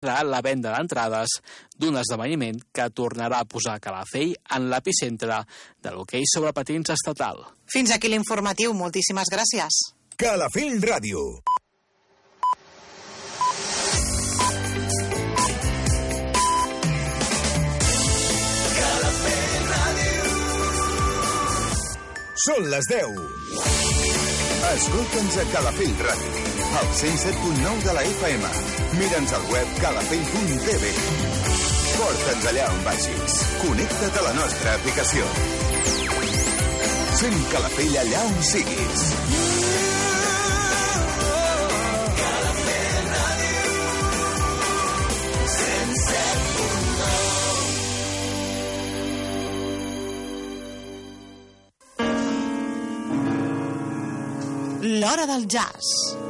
la venda d'entrades d'un esdeveniment que tornarà a posar Calafell en l'epicentre de l'hoquei sobre patins estatal. Fins aquí l'informatiu. Moltíssimes gràcies. Calafell Ràdio. Són les 10. Escolta'ns a Calafell Ràdio, al 107.9 de la FM. Mira'ns al web calafell.tv. Porta'ns allà on vagis. Connecta't a la nostra aplicació. Sent Calafell allà on siguis. L'Hora del Jazz.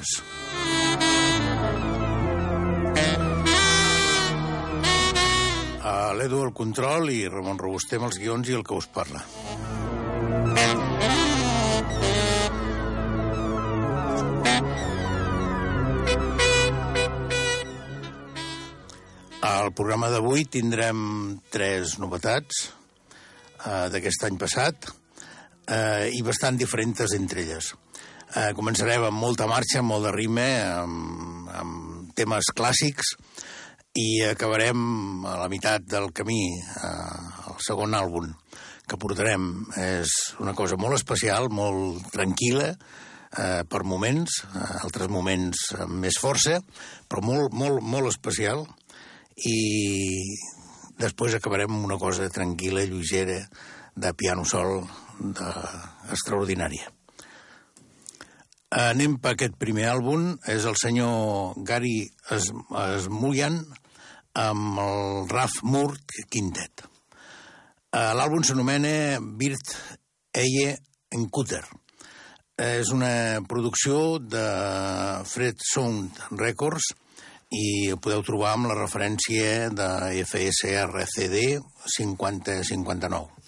Jazz. A l'Edu al control i Ramon Robuster amb els guions i el que us parla. Al programa d'avui tindrem tres novetats eh, d'aquest any passat eh, i bastant diferents entre elles. Eh, començarem amb molta marxa, amb molt de ritme, amb, amb temes clàssics, i acabarem a la meitat del camí, eh, el segon àlbum que portarem. És una cosa molt especial, molt tranquil·la, eh, per moments, eh, altres moments amb més força, però molt, molt, molt especial, i després acabarem amb una cosa tranquil·la, lleugera, de piano sol, de... extraordinària. Anem per aquest primer àlbum. És el senyor Gary Smulyan amb el Raf Murt Quintet. Eh, L'àlbum s'anomena Bird Eye Encutter. És una producció de Fred Sound Records i ho podeu trobar amb la referència de FSRCD 5059.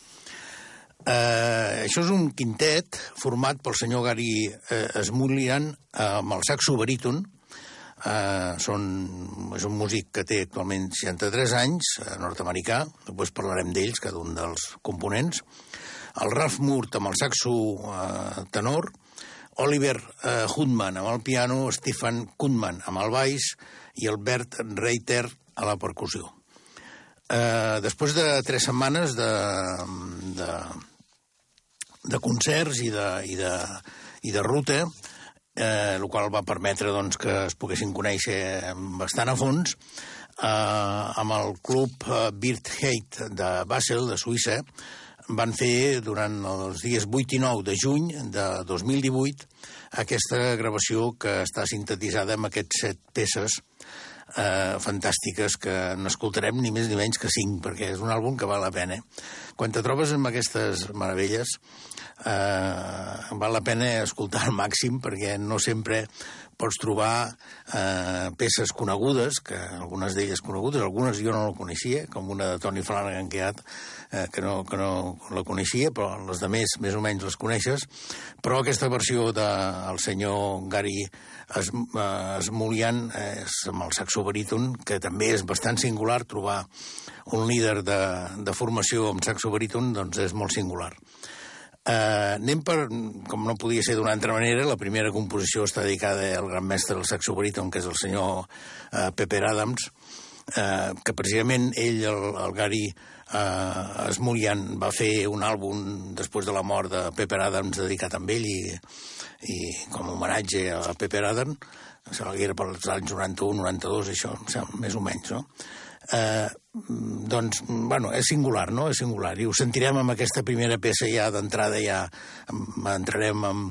Eh, això és un quintet format pel senyor Gary eh, Smulian eh, amb el saxo baríton. Eh, són, és un músic que té actualment 63 anys, eh, nord-americà, després parlarem d'ells, cada un dels components. El Ralph Murt amb el saxo eh, tenor, Oliver eh, Hudman amb el piano, Stephen Kutman amb el baix i el Bert Reiter a la percussió. Eh, després de tres setmanes de, de, de concerts i de, i de, i de ruta, eh, el qual va permetre doncs, que es poguessin conèixer bastant a fons, eh, amb el club eh, Hate de Basel, de Suïssa, van fer durant els dies 8 i 9 de juny de 2018 aquesta gravació que està sintetitzada amb aquests set peces eh, fantàstiques que n'escoltarem ni més ni menys que cinc, perquè és un àlbum que val la pena. Quan te trobes amb aquestes meravelles, eh, val la pena escoltar al màxim, perquè no sempre pots trobar eh, peces conegudes, que algunes d'elles conegudes, algunes jo no la coneixia, com una de Tony Flanagan que, eh, que, no, que no la coneixia, però les de més, més o menys les coneixes, però aquesta versió del de, senyor Gary es, eh, Esmulian és amb el saxo baríton, que també és bastant singular trobar un líder de, de formació amb saxo baríton, doncs és molt singular. Uh, anem per, com no podia ser d'una altra manera, la primera composició està dedicada al gran mestre del saxo baríton, que és el senyor uh, Pepper Adams, uh, que precisament ell, el, el Gary uh, Smullian, va fer un àlbum després de la mort de Pepper Adams dedicat a ell i, i com a homenatge a Pepper Adams, sembla que era pels anys 91-92, això, més o menys, no? eh, doncs, bueno, és singular, no? És singular. I ho sentirem amb aquesta primera peça ja d'entrada, ja entrarem en,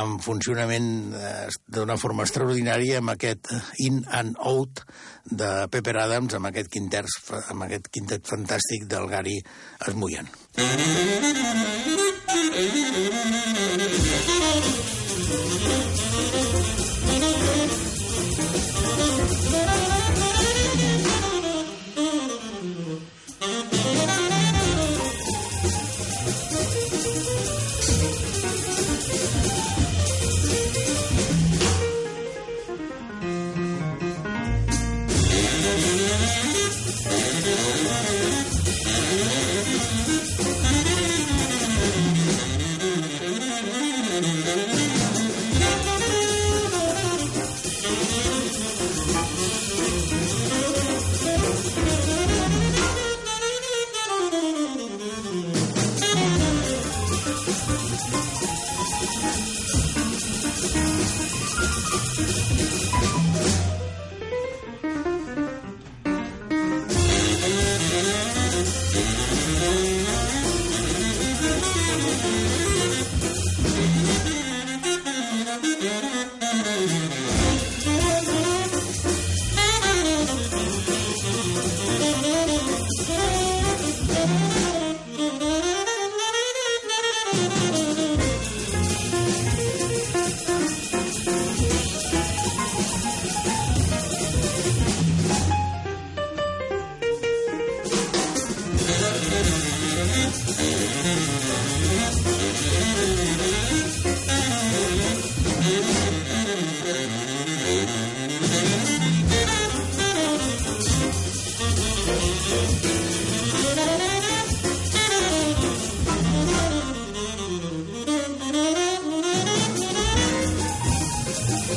en funcionament eh, d'una forma extraordinària amb aquest In and Out de Pepper Adams, amb aquest quintet, amb aquest quintet fantàstic del Gary Esmullant.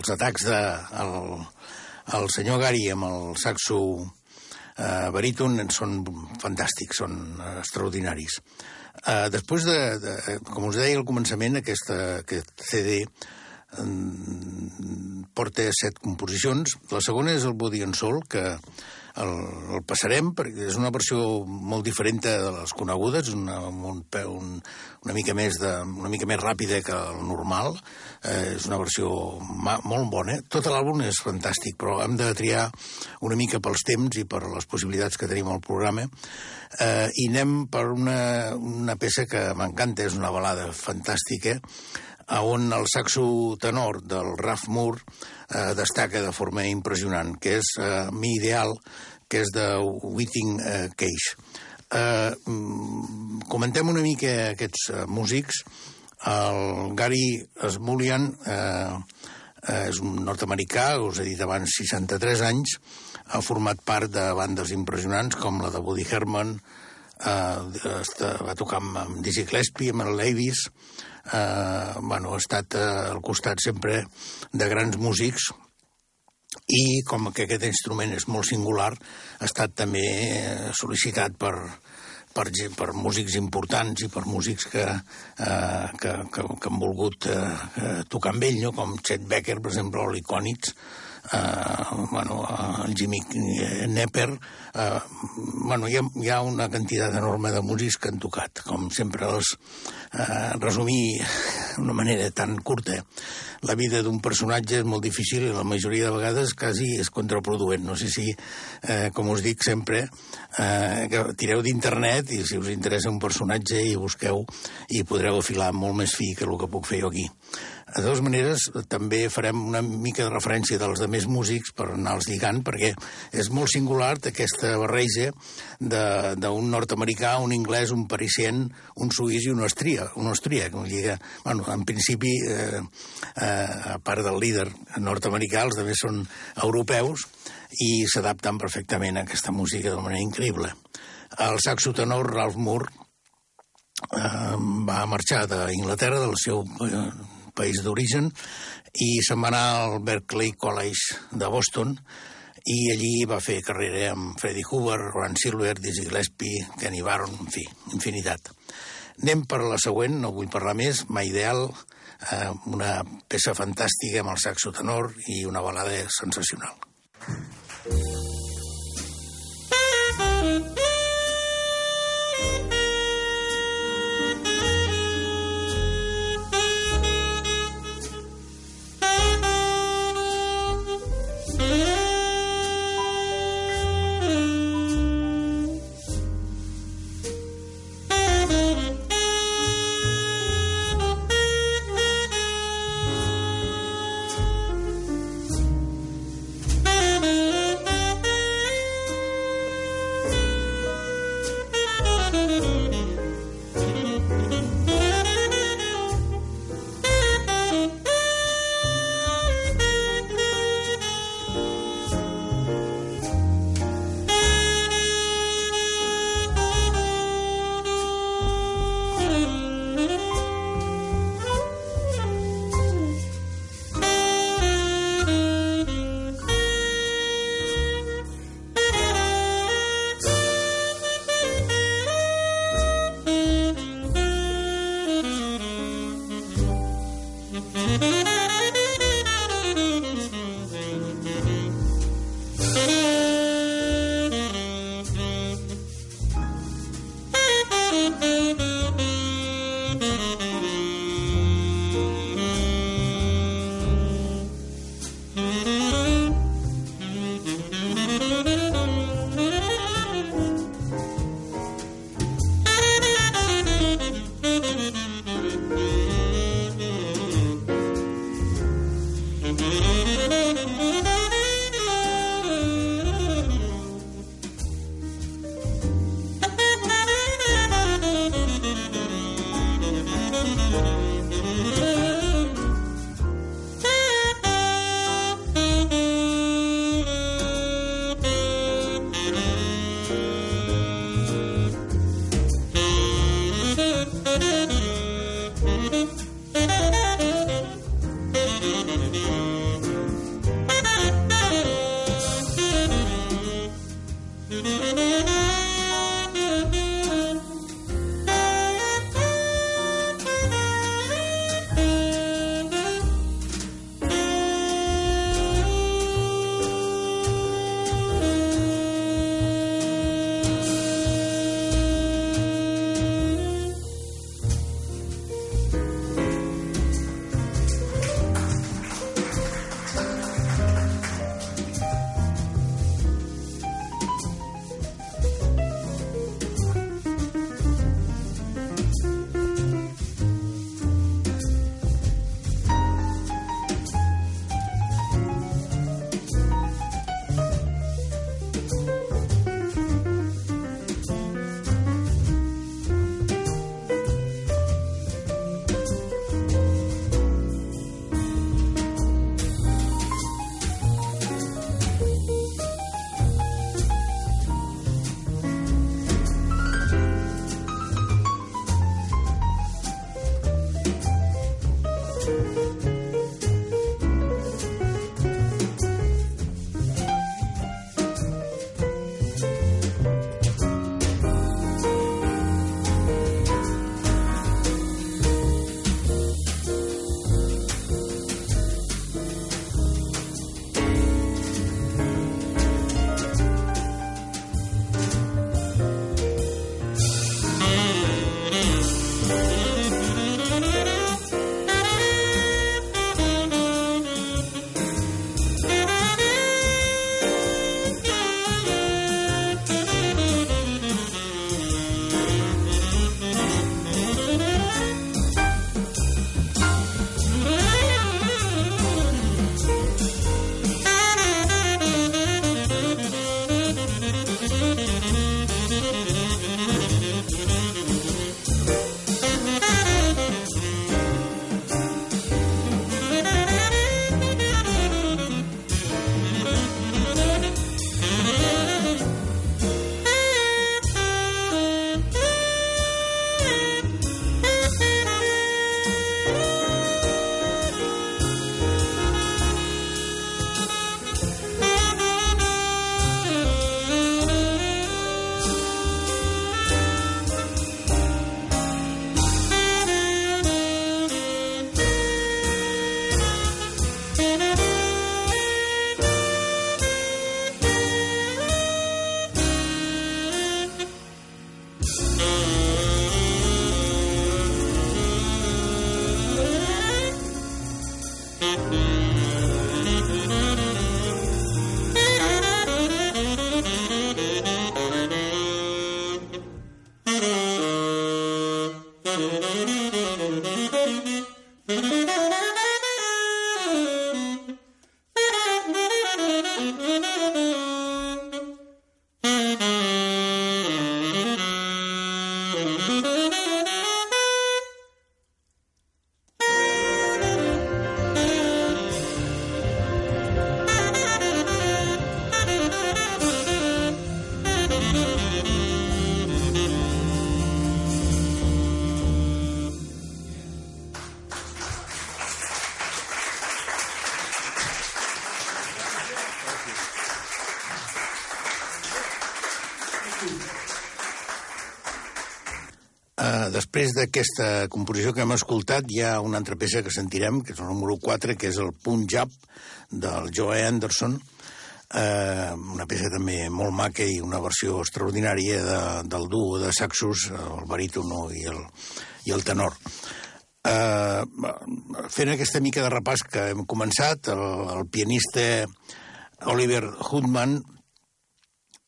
els atacs de el, el senyor Gary amb el saxo eh, baríton són fantàstics, són extraordinaris. Eh, després de, de, com us deia al començament, aquesta, aquest CD porta set composicions. La segona és el Body and Soul, que el, el passarem perquè és una versió molt diferent de les conegudes, una, un, un, una, mica més de, una mica més ràpida que el normal. Eh, és una versió ma, molt bona. Tot l'àlbum és fantàstic, però hem de triar una mica pels temps i per les possibilitats que tenim al programa. Eh, I anem per una, una peça que m'encanta, és una balada fantàstica, on el saxo tenor del Ralph Moore eh, destaca de forma impressionant, que és eh, Mi Ideal, que és de Whiting eh, Cage. Eh, mm, comentem una mica aquests eh, músics. El Gary Smulian eh, eh, és un nord-americà, us he dit abans, 63 anys, ha format part de bandes impressionants com la de Woody Herman, eh, va tocar amb, amb Dizzy Gillespie, amb el Levis, eh, bueno, ha estat eh, al costat sempre de grans músics i com que aquest instrument és molt singular, ha estat també eh, sol·licitat per, per, per músics importants i per músics que, eh, que, que, que han volgut eh, tocar amb ell, no? com Chet Becker, per exemple, o l'Icònits, eh, bueno, el Jimmy Nepper, eh, bueno, hi ha, hi ha una quantitat enorme de músics que han tocat, com sempre els eh, resumir d'una manera tan curta la vida d'un personatge és molt difícil i la majoria de vegades quasi és contraproduent. No sé si, eh, com us dic sempre, eh, que tireu d'internet i si us interessa un personatge i busqueu i podreu afilar molt més fi que el que puc fer jo aquí. De totes maneres, també farem una mica de referència dels demés músics per anar-los lligant, perquè és molt singular aquesta barreja d'un nord-americà, un anglès, un parisien, un suís i un austríac. Un austríac bueno, en principi, eh, eh, a part del líder nord-americà, els també són europeus i s'adapten perfectament a aquesta música d'una manera increïble. El saxo tenor Ralph Moore eh, va marxar d'Inglaterra, del seu eh, país d'origen, i se'n va anar al Berkeley College de Boston, i allí va fer carrera amb Freddie Hoover, Ron Silver, Dizzy Gillespie, Kenny Barron, en fi, infinitat. Anem per la següent, no vull parlar més, Ma Ideal, eh, una peça fantàstica amb el saxo tenor i una balada sensacional. Uh, després d'aquesta composició que hem escoltat, hi ha una altra peça que sentirem, que és el número 4, que és el Punjab, del Joe Anderson, uh, una peça també molt maca i una versió extraordinària de, del duo de saxos, el barítono i el, i el tenor. Uh, fent aquesta mica de repàs que hem començat, el, el pianista Oliver Hoodman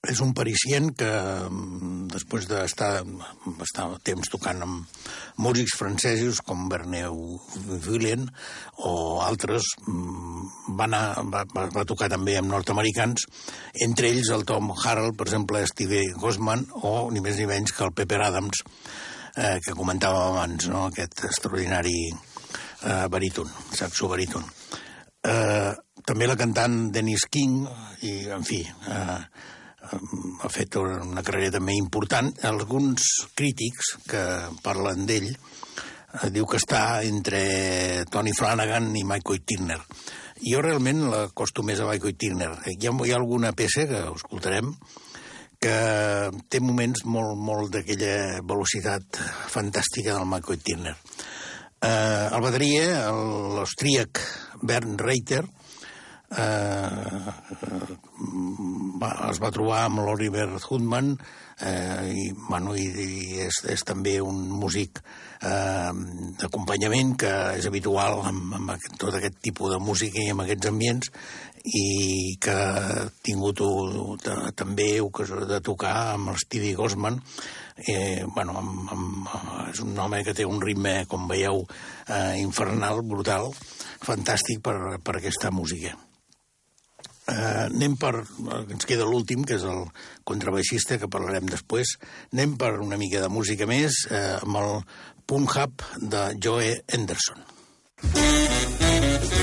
és un paricient que, mm, després d'estar bastant temps tocant amb músics francesos com Berneu Villen o altres, mm, va, anar, va, va tocar també amb nord-americans, entre ells el Tom Harrell, per exemple, Steve Gosman, o ni més ni menys que el Pepper Adams, eh, que comentàvem abans, no? aquest extraordinari eh, baríton, saxo baríton. Eh, també la cantant Dennis King, i, en fi, eh, ha fet una carrera també important. Alguns crítics que parlen d'ell eh, diu que està entre Tony Flanagan i Michael Tirner. Jo realment l'acosto més a Michael Tirner. Hi ha, hi ha alguna peça que escoltarem que té moments molt, molt d'aquella velocitat fantàstica del Michael Tirner. Eh, el bateria, l'austríac Bernd Reiter, eh, va, es va trobar amb l'Oliver Hoodman eh, i, bueno, i, i és, és també un músic eh, d'acompanyament que és habitual amb, amb aquest, tot aquest tipus de música i amb aquests ambients i que ha tingut també ocasió de tocar amb el Stevie Gosman eh, bueno, amb, amb, és un home que té un ritme, com veieu, eh, infernal, brutal, fantàstic per, per aquesta música. Eh, anem per... Ens queda l'últim, que és el contrabaixista, que parlarem després. Anem per una mica de música més, eh, amb el Punk Hub de Joe Henderson. Uh,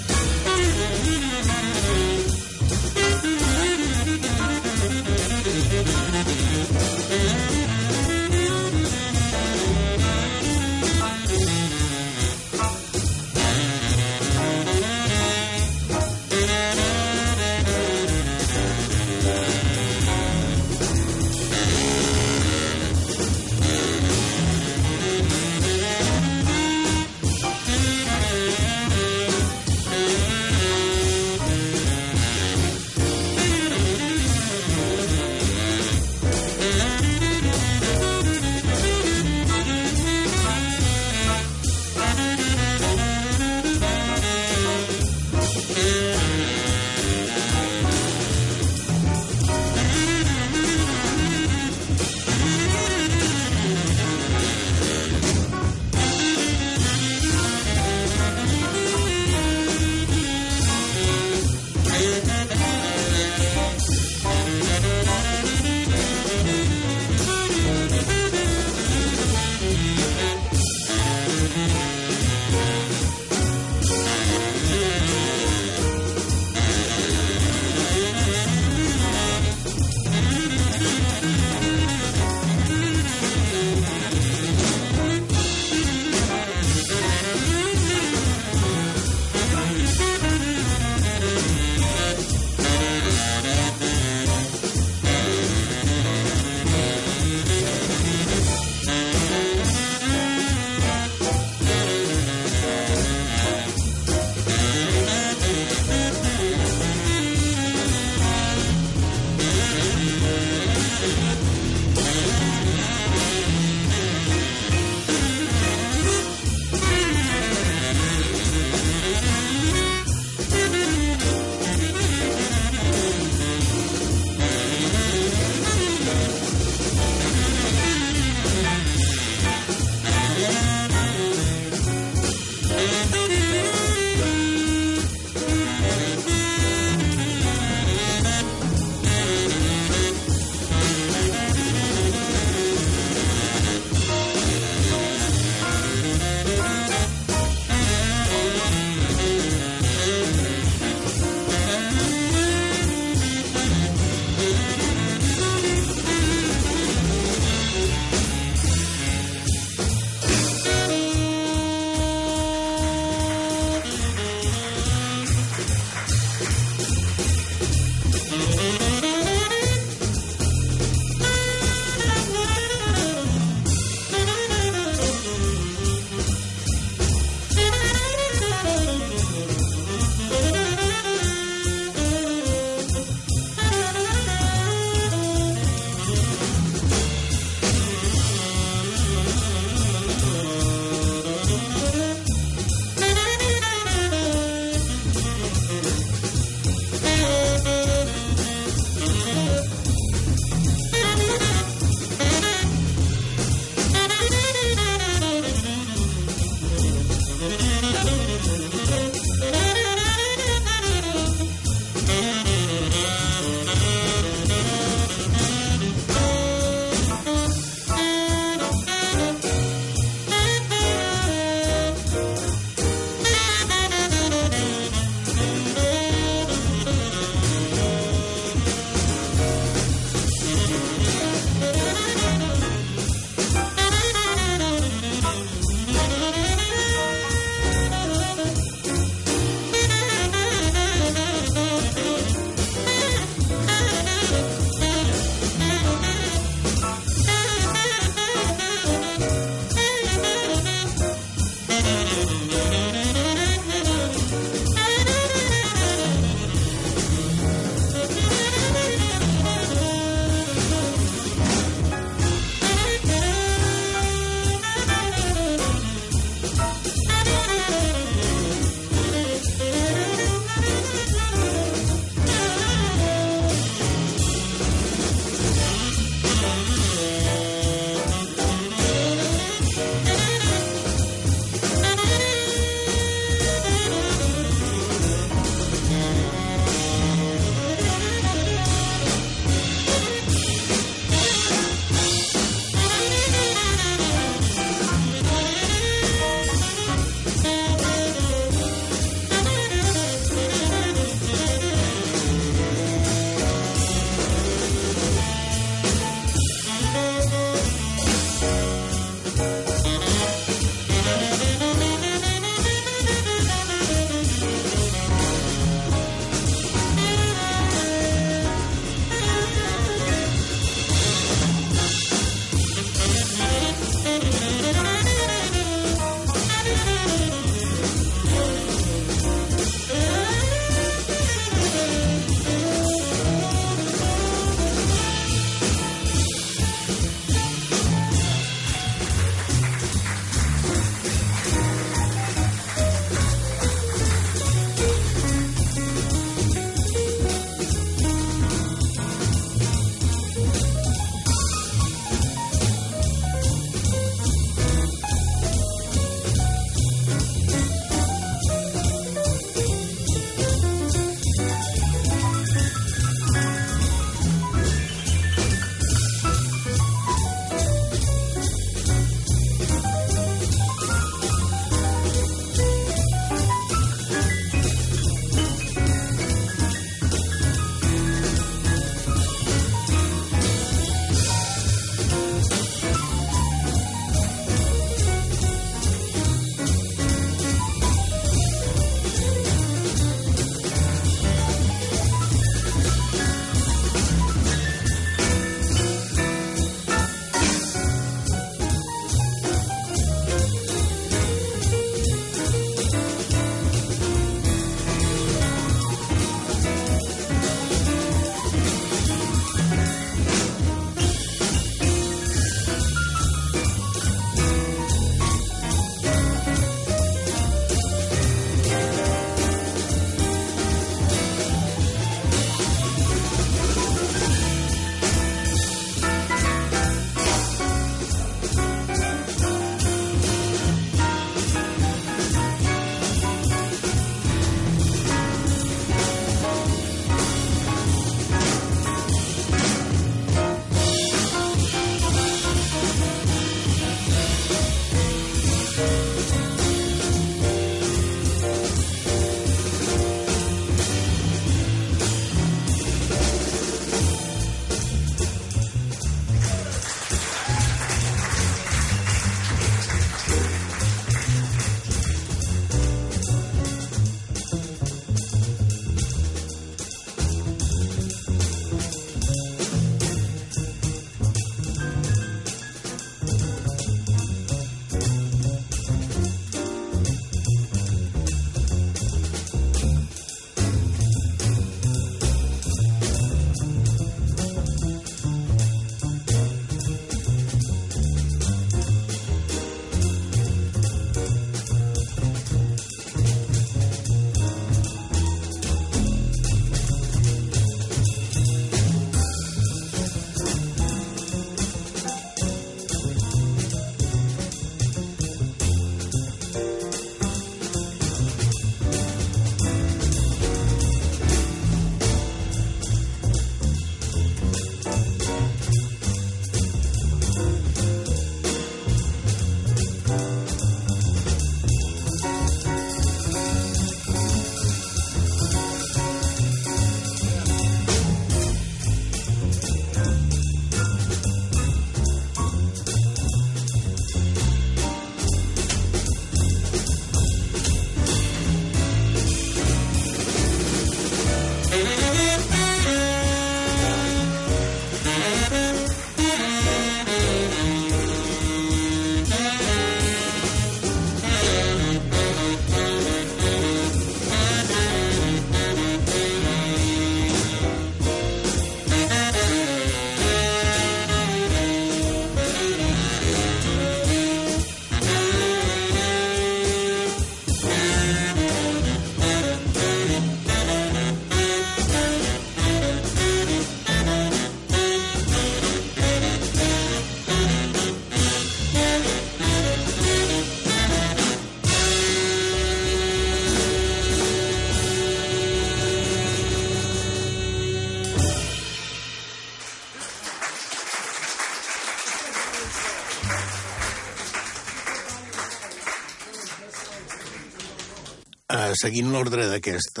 seguint l'ordre d'aquest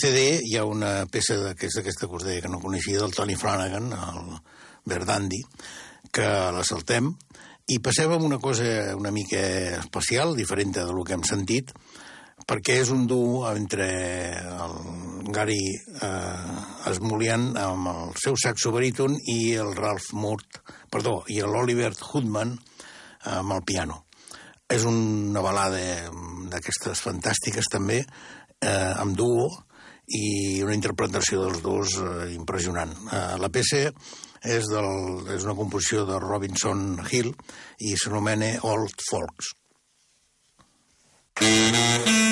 CD, hi ha una peça d'aquesta que us deia que no coneixia, del Tony Flanagan, el Verdandi, que la saltem, i passem a una cosa una mica especial, diferent de lo que hem sentit, perquè és un duo entre el Gary eh, Esmolian amb el seu saxo baríton i el Ralph Murt, perdó, i l'Oliver Hoodman amb el piano. És una balada d'aquestes fantàstiques també, eh, amb duo, i una interpretació dels dos eh, impressionant. Eh, la peça és, del, és una composició de Robinson Hill i s'anomena Old Folks. Mm-hmm.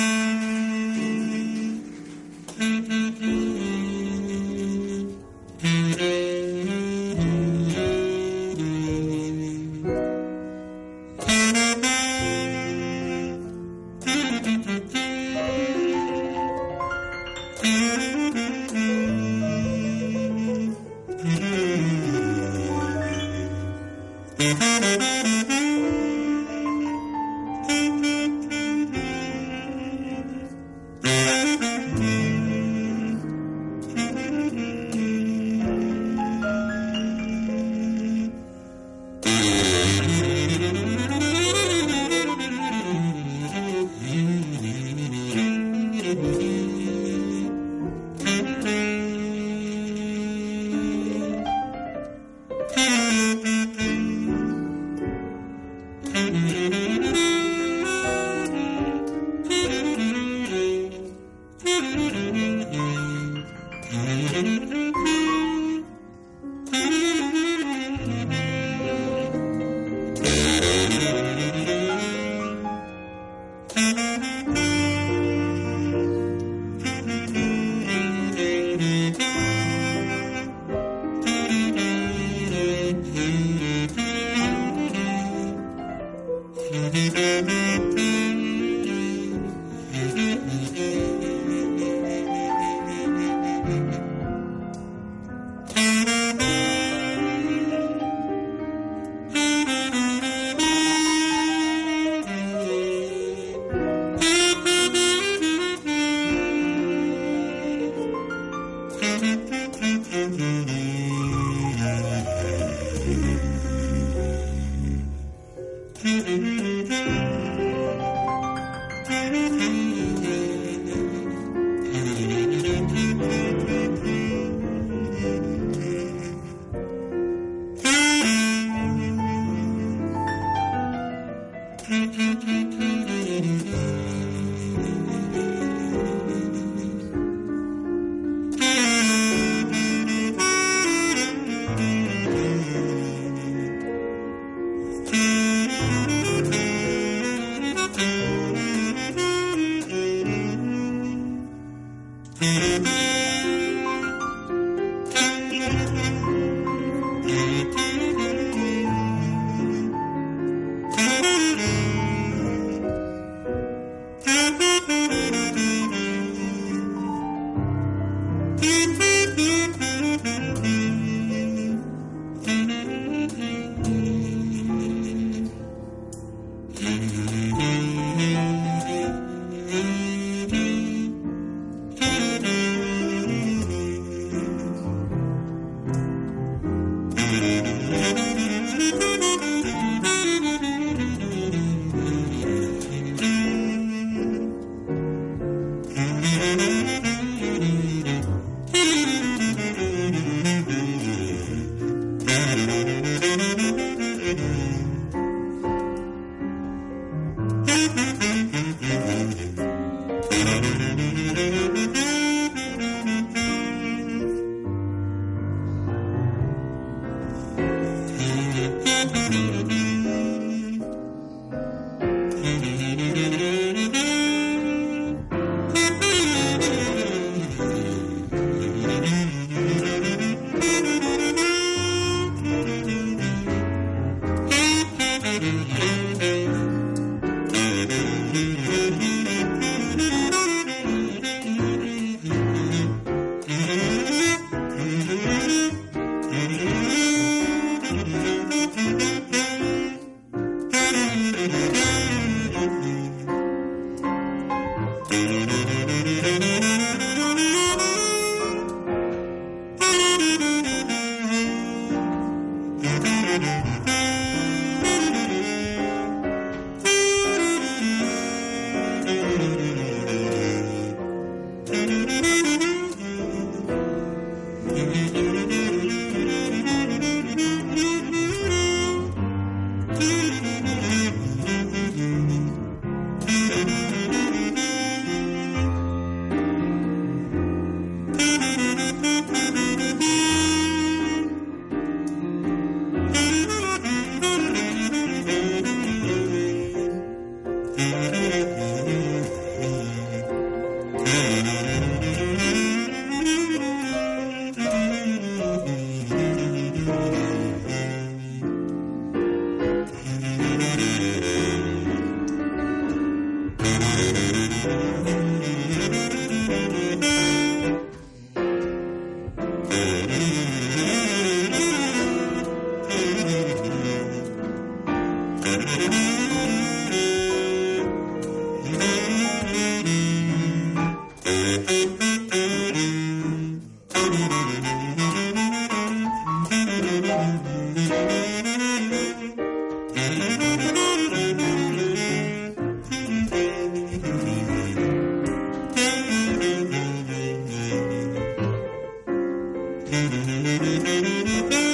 Mm-hmm.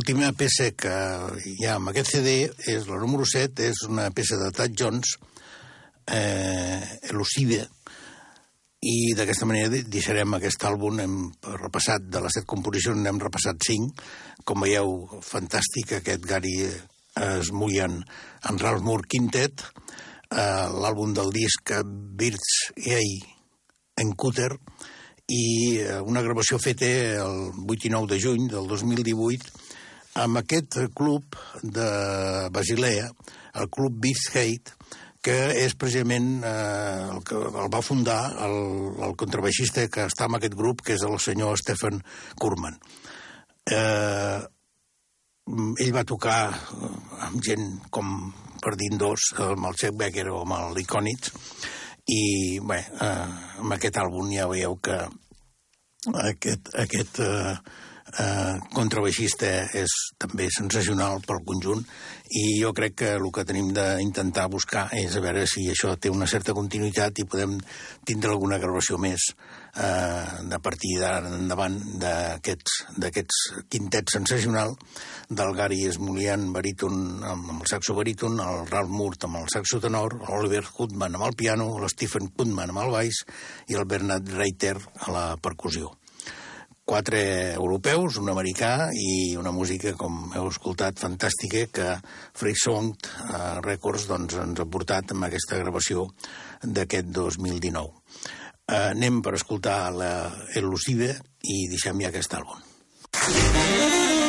L'última peça que hi ha amb aquest CD és la número 7, és una peça de Tad Jones, eh, Elucide, i d'aquesta manera de- deixarem aquest àlbum, hem repassat de les set composicions, n'hem repassat cinc, com veieu, fantàstic aquest Gary Smullian en Ralph Moore Quintet, eh, l'àlbum del disc Birds Eye en Cutter, i eh, una gravació feta el 8 i 9 de juny del 2018 amb aquest club de Basilea, el club Beast Hate, que és precisament eh, el que el va fundar el, el contrabaixista que està en aquest grup, que és el senyor Stephen Kurman. Eh, ell va tocar amb gent com per dir dos, amb el Chet Becker o amb el i bé, eh, amb aquest àlbum ja veieu que aquest, aquest eh, eh, contrabaixista és també sensacional pel conjunt i jo crec que el que tenim d'intentar buscar és a veure si això té una certa continuïtat i podem tindre alguna gravació més eh, de partir d'ara endavant d'aquests quintets sensacional del Gary Smulian baríton amb el saxo baríton, el Ralph Moore amb el saxo tenor, l'Oliver Goodman amb el piano, l'Stephen Goodman amb el baix i el Bernard Reiter a la percussió quatre europeus, un americà i una música, com heu escoltat, fantàstica, que Free Song eh, Records doncs, ens ha portat amb aquesta gravació d'aquest 2019. Eh, anem per escoltar la Elucide i deixem ja aquest àlbum. Thank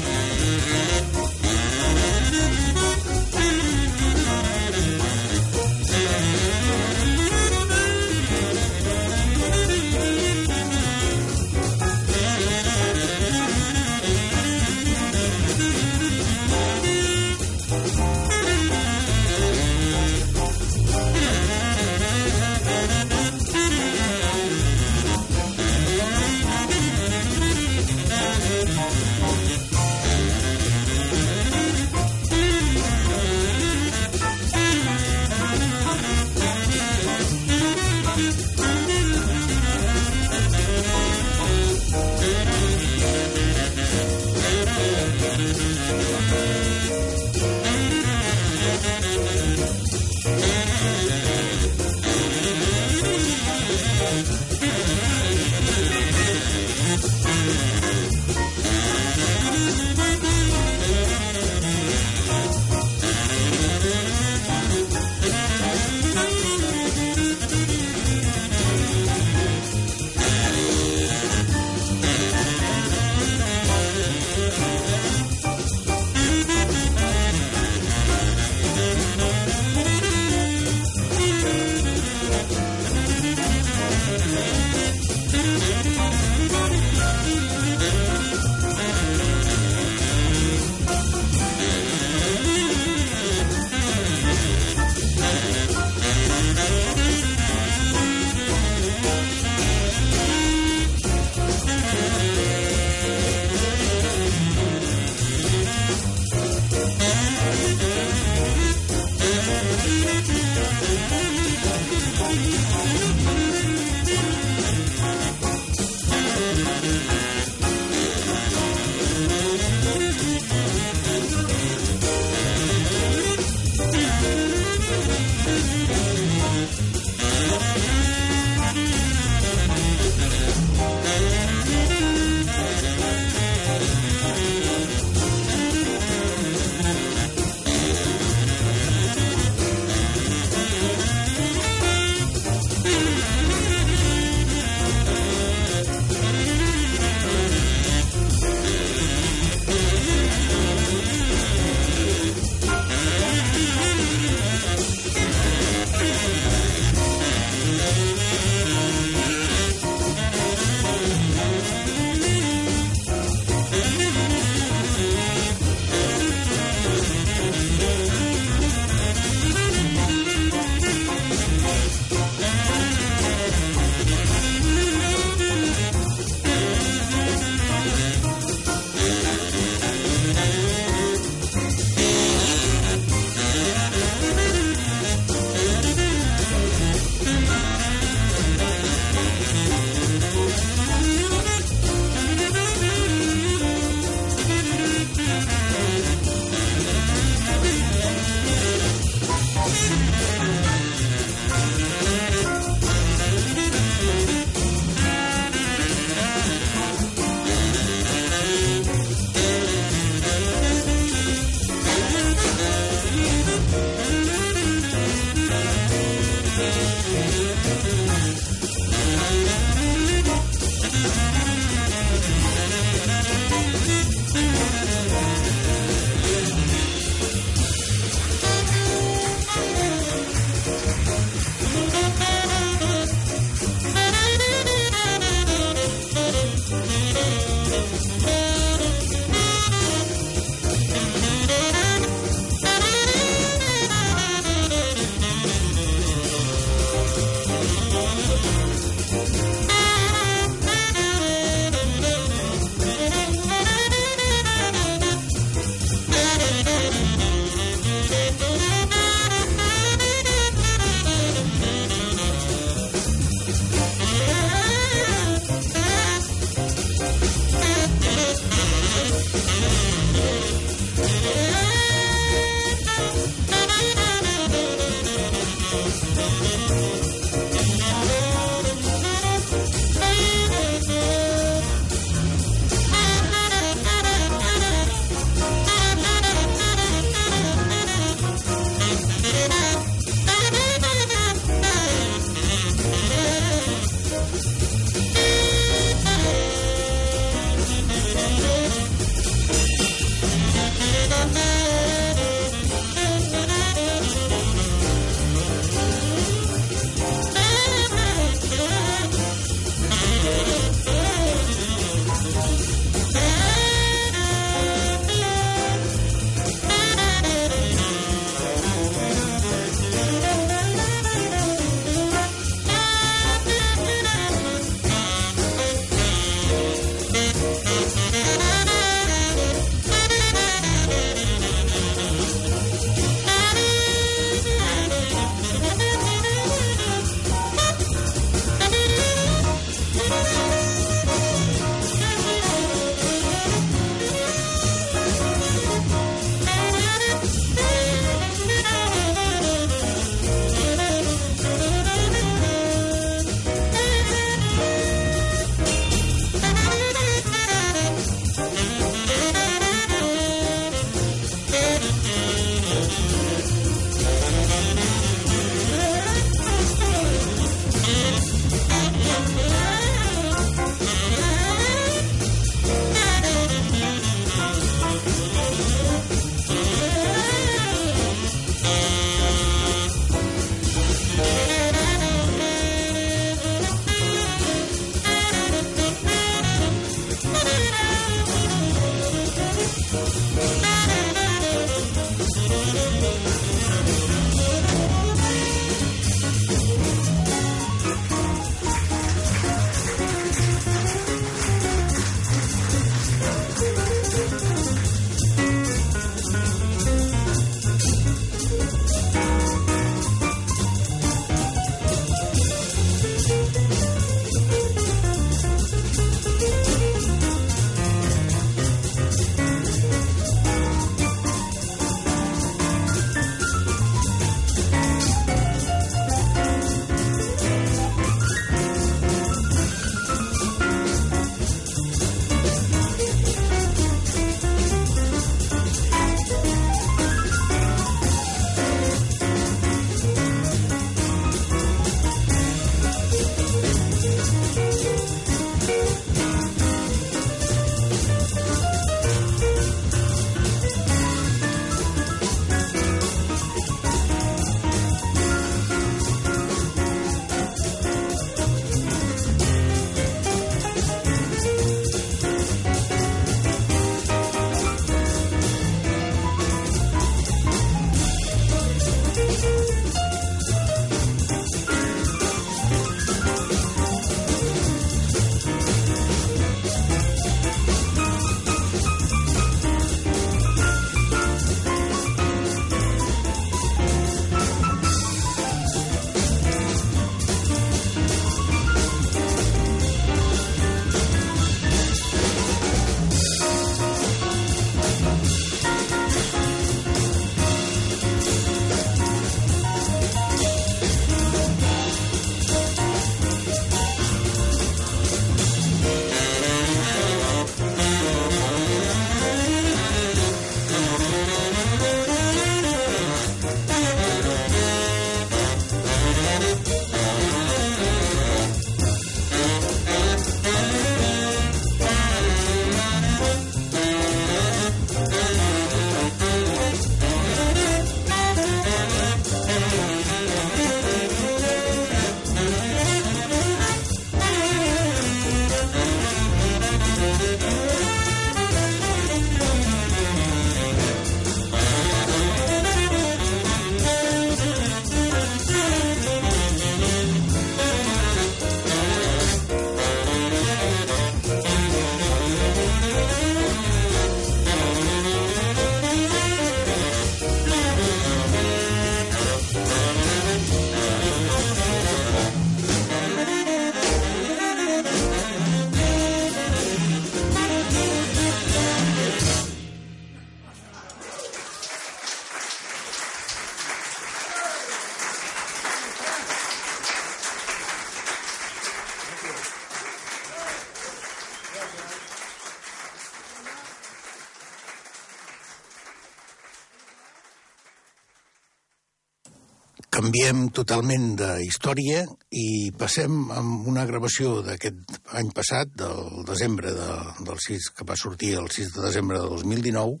canviem totalment de història i passem amb una gravació d'aquest any passat, del desembre de, del 6, que va sortir el 6 de desembre de 2019.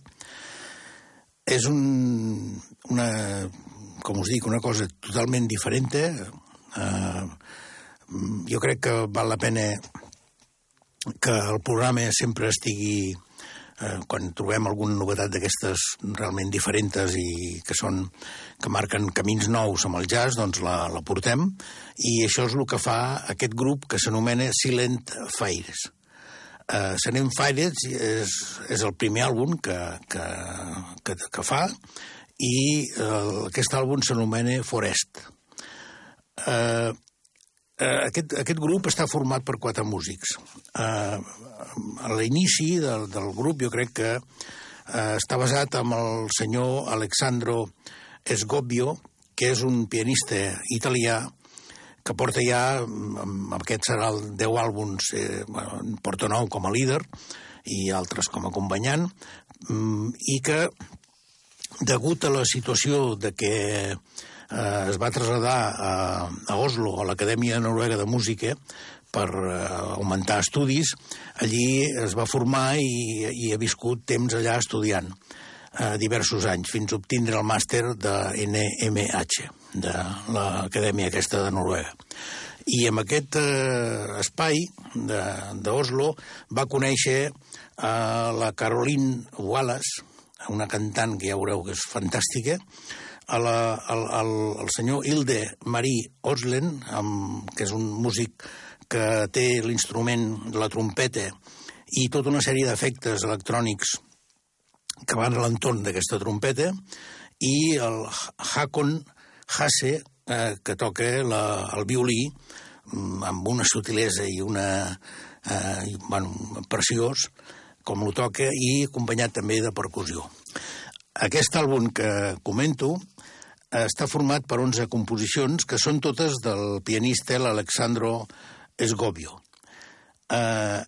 És un, una, com us dic, una cosa totalment diferent. Eh, jo crec que val la pena que el programa sempre estigui eh, quan trobem alguna novetat d'aquestes realment diferents i que són que marquen camins nous amb el jazz, doncs la, la portem i això és el que fa aquest grup que s'anomena Silent Fires. Uh, Silent Fires és, és el primer àlbum que, que, que, que fa i uh, aquest àlbum s'anomena Forest. Uh, eh, aquest, aquest grup està format per quatre músics. Eh, a l'inici del, del grup jo crec que eh, està basat en el senyor Alexandro Esgobbio, que és un pianista italià que porta ja, amb aquest serà el 10 àlbums, eh, porta nou com a líder i altres com a acompanyant, mm, i que, degut a la situació de que eh, es va traslladar a, a Oslo, a l'Acadèmia Noruega de Música, per eh, augmentar estudis. Allí es va formar i, i ha viscut temps allà estudiant eh, diversos anys, fins a obtindre el màster de NMH, de l'Acadèmia aquesta de Noruega. I en aquest eh, espai d'Oslo va conèixer eh, la Caroline Wallace, una cantant que ja veureu que és fantàstica, a la, al, al, al senyor Hilde Marie Oslen, amb, que és un músic que té l'instrument de la trompeta i tota una sèrie d'efectes electrònics que van a l'entorn d'aquesta trompeta, i el Hakon Hase, eh, que toca la, el violí mm, amb una sutilesa i una... Eh, bueno, preciós, com lo toca, i acompanyat també de percussió. Aquest àlbum que comento està format per 11 composicions que són totes del pianista l'Alexandro Esgobio. Eh,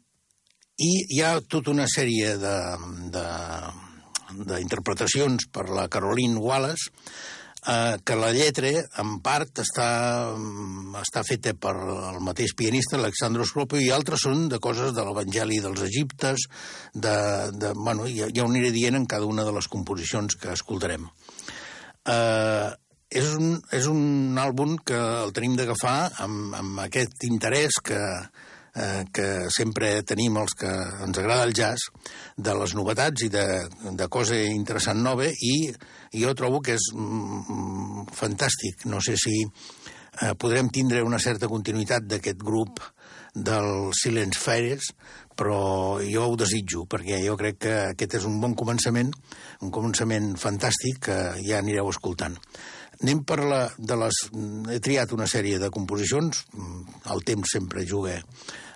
I hi ha tota una sèrie d'interpretacions per la Caroline Wallace eh, que la lletra, en part, està, està feta per el mateix pianista, Alexandre Esclopio, i altres són de coses de l'Evangeli dels Egiptes, de, de, bueno, ja, ja ho aniré dient en cada una de les composicions que escoltarem. Eh, és, un, és un àlbum que el tenim d'agafar amb, amb aquest interès que, eh, que sempre tenim els que ens agrada el jazz, de les novetats i de, de cosa interessant nova, i jo trobo que és mm, mm fantàstic. No sé si eh, podrem tindre una certa continuïtat d'aquest grup del Silence Fires, però jo ho desitjo, perquè jo crec que aquest és un bon començament, un començament fantàstic que ja anireu escoltant. Anem per la, de les... He triat una sèrie de composicions, el temps sempre juga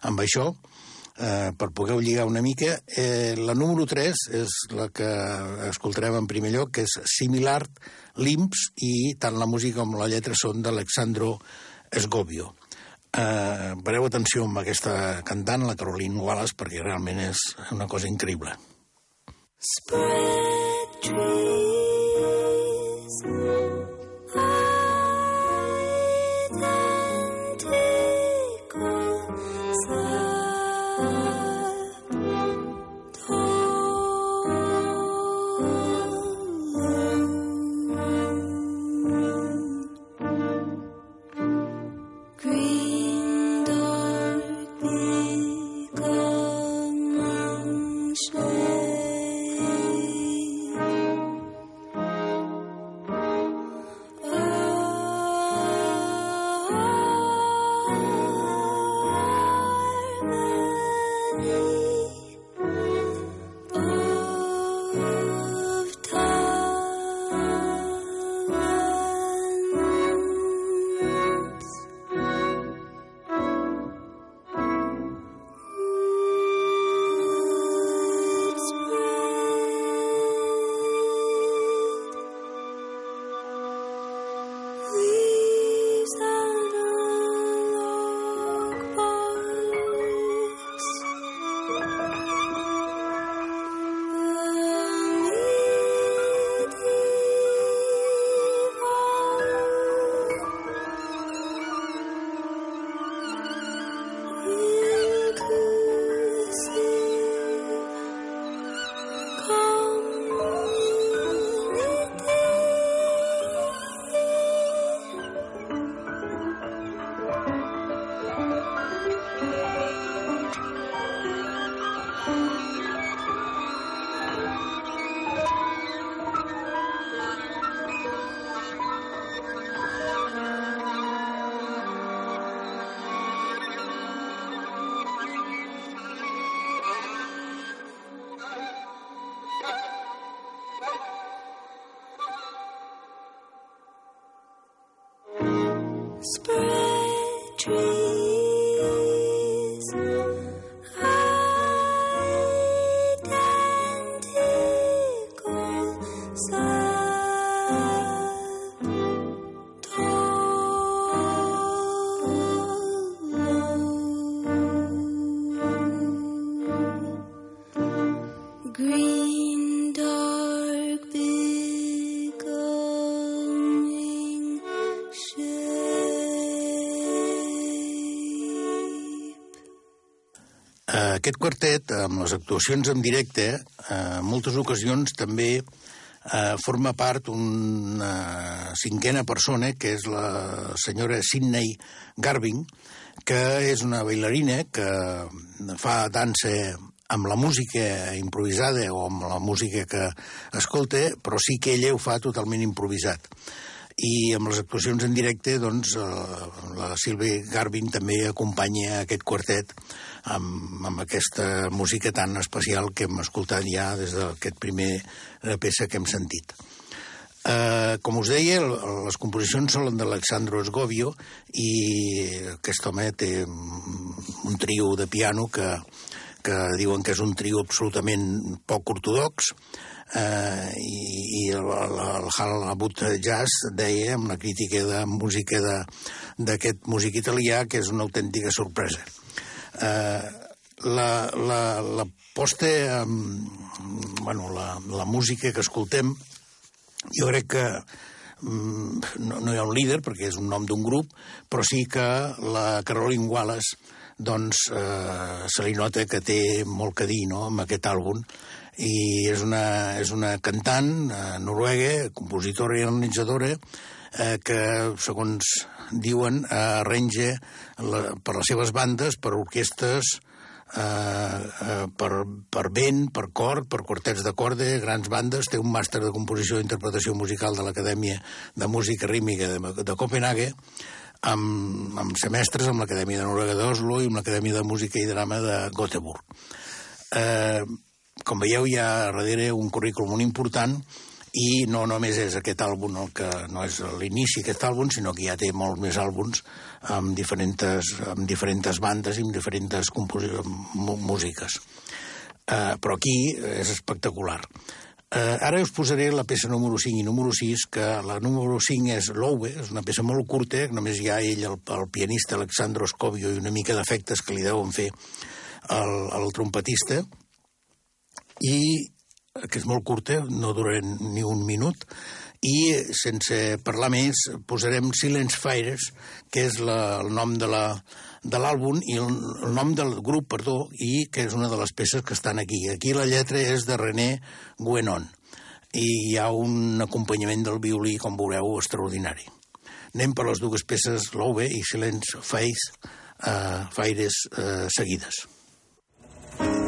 amb això, eh, per poder lligar una mica. Eh, la número 3 és la que escoltarem en primer lloc, que és Similar Limps, i tant la música com la lletra són d'Alexandro Esgobio. Eh, pareu atenció amb aquesta cantant, la Caroline Wallace, perquè realment és una cosa increïble. Spread trees Aquest quartet, amb les actuacions en directe, eh, en moltes ocasions també eh, forma part una cinquena persona, que és la senyora Sidney Garvin, que és una bailarina que fa dansa amb la música improvisada o amb la música que escolta, però sí que ella ho fa totalment improvisat. I amb les actuacions en directe doncs, eh, la Sílvia Garvin també acompanya aquest quartet amb, amb aquesta música tan especial que hem escoltat ja des d'aquest primer eh, peça que hem sentit. Eh, com us deia, les composicions són d'Alexandro Esgovio i aquest home té un trio de piano que, que diuen que és un trio absolutament poc ortodox eh, i, i el, el, el Halabut Jazz deia amb la crítica de música d'aquest músic italià que és una autèntica sorpresa. Eh, la, la, la posta, eh, bueno, la, la música que escoltem jo crec que mm, no, no hi ha un líder, perquè és un nom d'un grup, però sí que la Caroline Wallace doncs, eh, se li nota que té molt que dir no?, amb aquest àlbum, i és una, és una cantant eh, noruega, compositora i organitzadora, eh, que, segons diuen, eh, arrange la, per les seves bandes, per orquestes, eh, eh, per, per vent, per cor, per quartets de corda, grans bandes, té un màster de composició i interpretació musical de l'Acadèmia de Música Rítmica de, de Copenhague, amb, amb semestres amb l'Acadèmia de Noruega d'Oslo i amb l'Acadèmia de Música i Drama de Göteborg. Eh, com veieu, hi ha darrere un currículum molt important i no només és aquest àlbum el que no és l'inici aquest àlbum, sinó que ja té molts més àlbums amb diferents, amb diferents bandes i amb diferents músiques. Eh, però aquí és espectacular. Eh, ara us posaré la peça número 5 i número 6, que la número 5 és l'Oue, és una peça molt curta, que només hi ha ell, el, el pianista Alexandro Scovio, i una mica d'efectes que li deuen fer al, al trompetista, i que és molt curta, no dura ni un minut, i sense parlar més posarem Silence Fires, que és la, el nom de la de l'àlbum i el, el nom del grup, perdó, i que és una de les peces que estan aquí. Aquí la lletra és de René Guénon i hi ha un acompanyament del violí, com veureu, extraordinari. Anem per les dues peces, Love i Silence Face, eh, Fires eh, seguides. Thank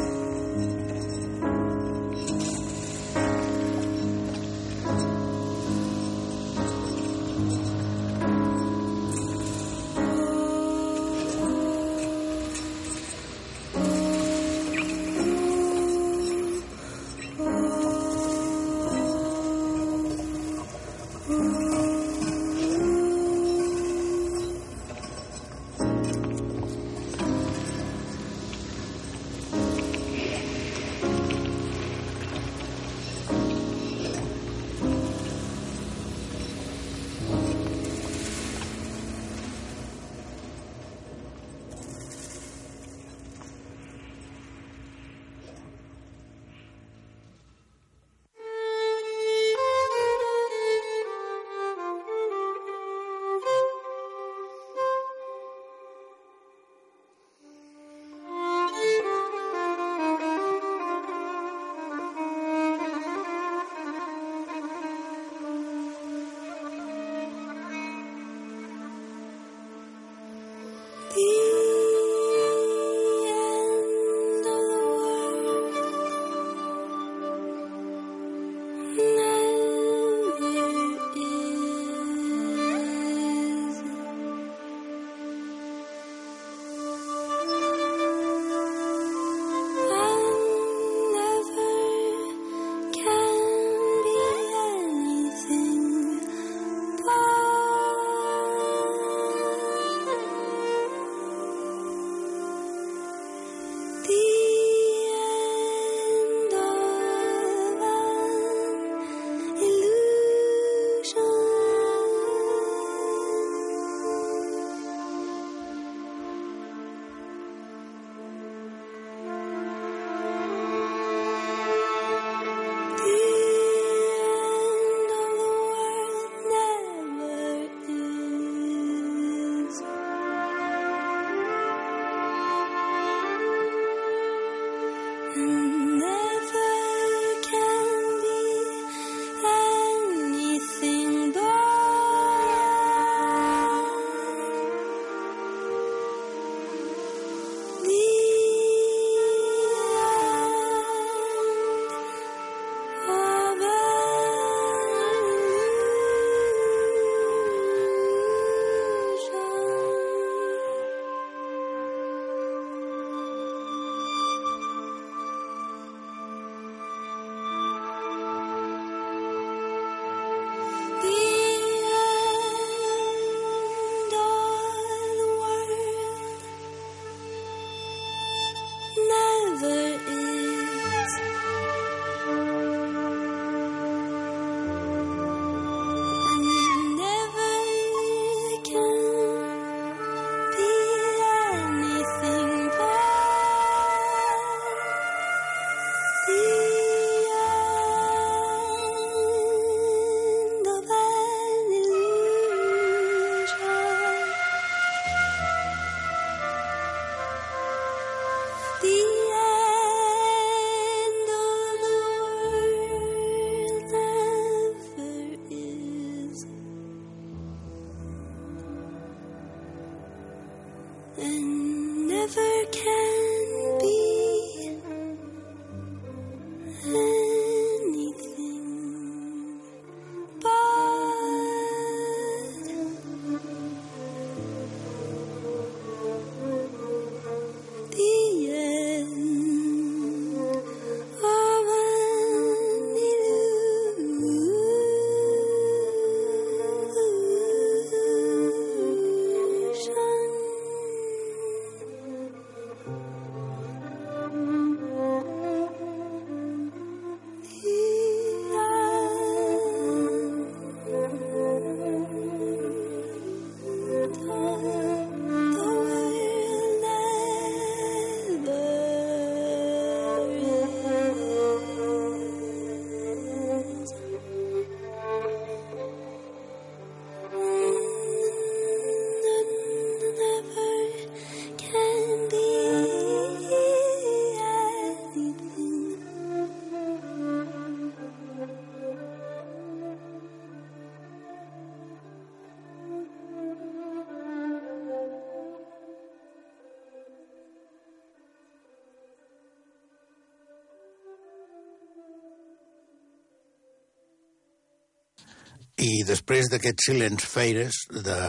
després d'aquest Silence Feires de,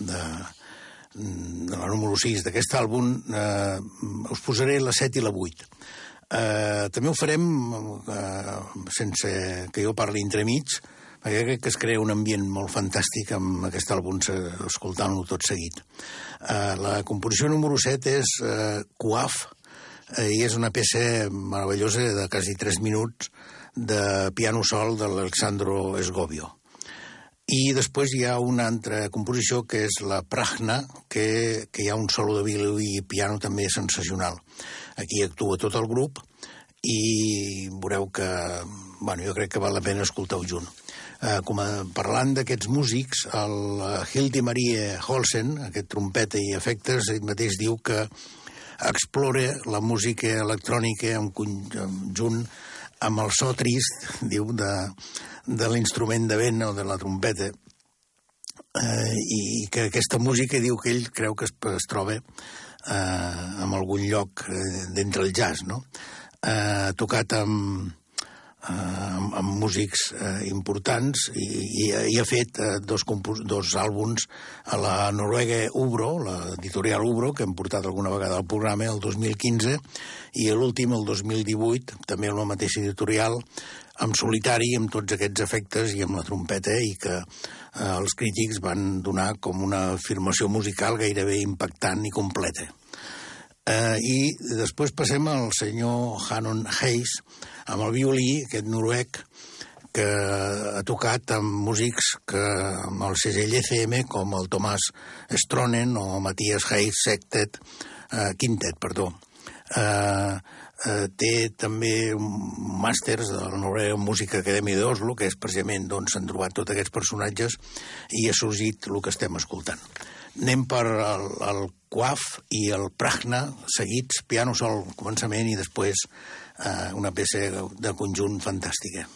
de, de la número 6 d'aquest àlbum, eh, us posaré la 7 i la 8. Eh, també ho farem eh, sense que jo parli entremig, perquè crec que es crea un ambient molt fantàstic amb aquest àlbum escoltant-lo tot seguit. Eh, la composició número 7 és eh, Coaf, eh, i és una peça meravellosa de quasi 3 minuts de piano sol de l'Alexandro Esgovio. I després hi ha una altra composició que és la Pragna, que, que hi ha un solo de violí i piano també sensacional. Aquí actua tot el grup i veureu que, bueno, jo crec que val la pena escoltar-ho junt. Eh, com a, parlant d'aquests músics, el eh, Hildi Marie Holsen, aquest trompeta i efectes, ell mateix diu que explora la música electrònica en conjunt amb el so trist, diu, de, de l'instrument de vent o de la trompeta, eh, i que aquesta música diu que ell creu que es, es troba eh, en algun lloc eh, d'entre el jazz, no? Eh, tocat amb, eh, amb, amb músics eh, importants i, i, i ha fet eh, dos, dos àlbums a la Noruega Ubro, l'editorial Ubro, que hem portat alguna vegada al programa, el 2015, i l'últim, el 2018, també amb la mateixa editorial, en solitari, amb tots aquests efectes i amb la trompeta, i que eh, els crítics van donar com una afirmació musical gairebé impactant i completa. Eh, I després passem al senyor Hannon Hayes, amb el violí, aquest noruec, que ha tocat amb músics que, amb el segell ECM, com el Tomàs Stronen o Matthias Hayes Sectet, eh, Quintet, perdó. Eh, eh, té també un màsters de la Noruega Música Acadèmia d'Oslo, que és precisament d'on s'han trobat tots aquests personatges, i ha sorgit el que estem escoltant. Anem per el, el Quaf i el Pragna, seguits, piano sol al començament i després eh, una peça de conjunt fantàstica.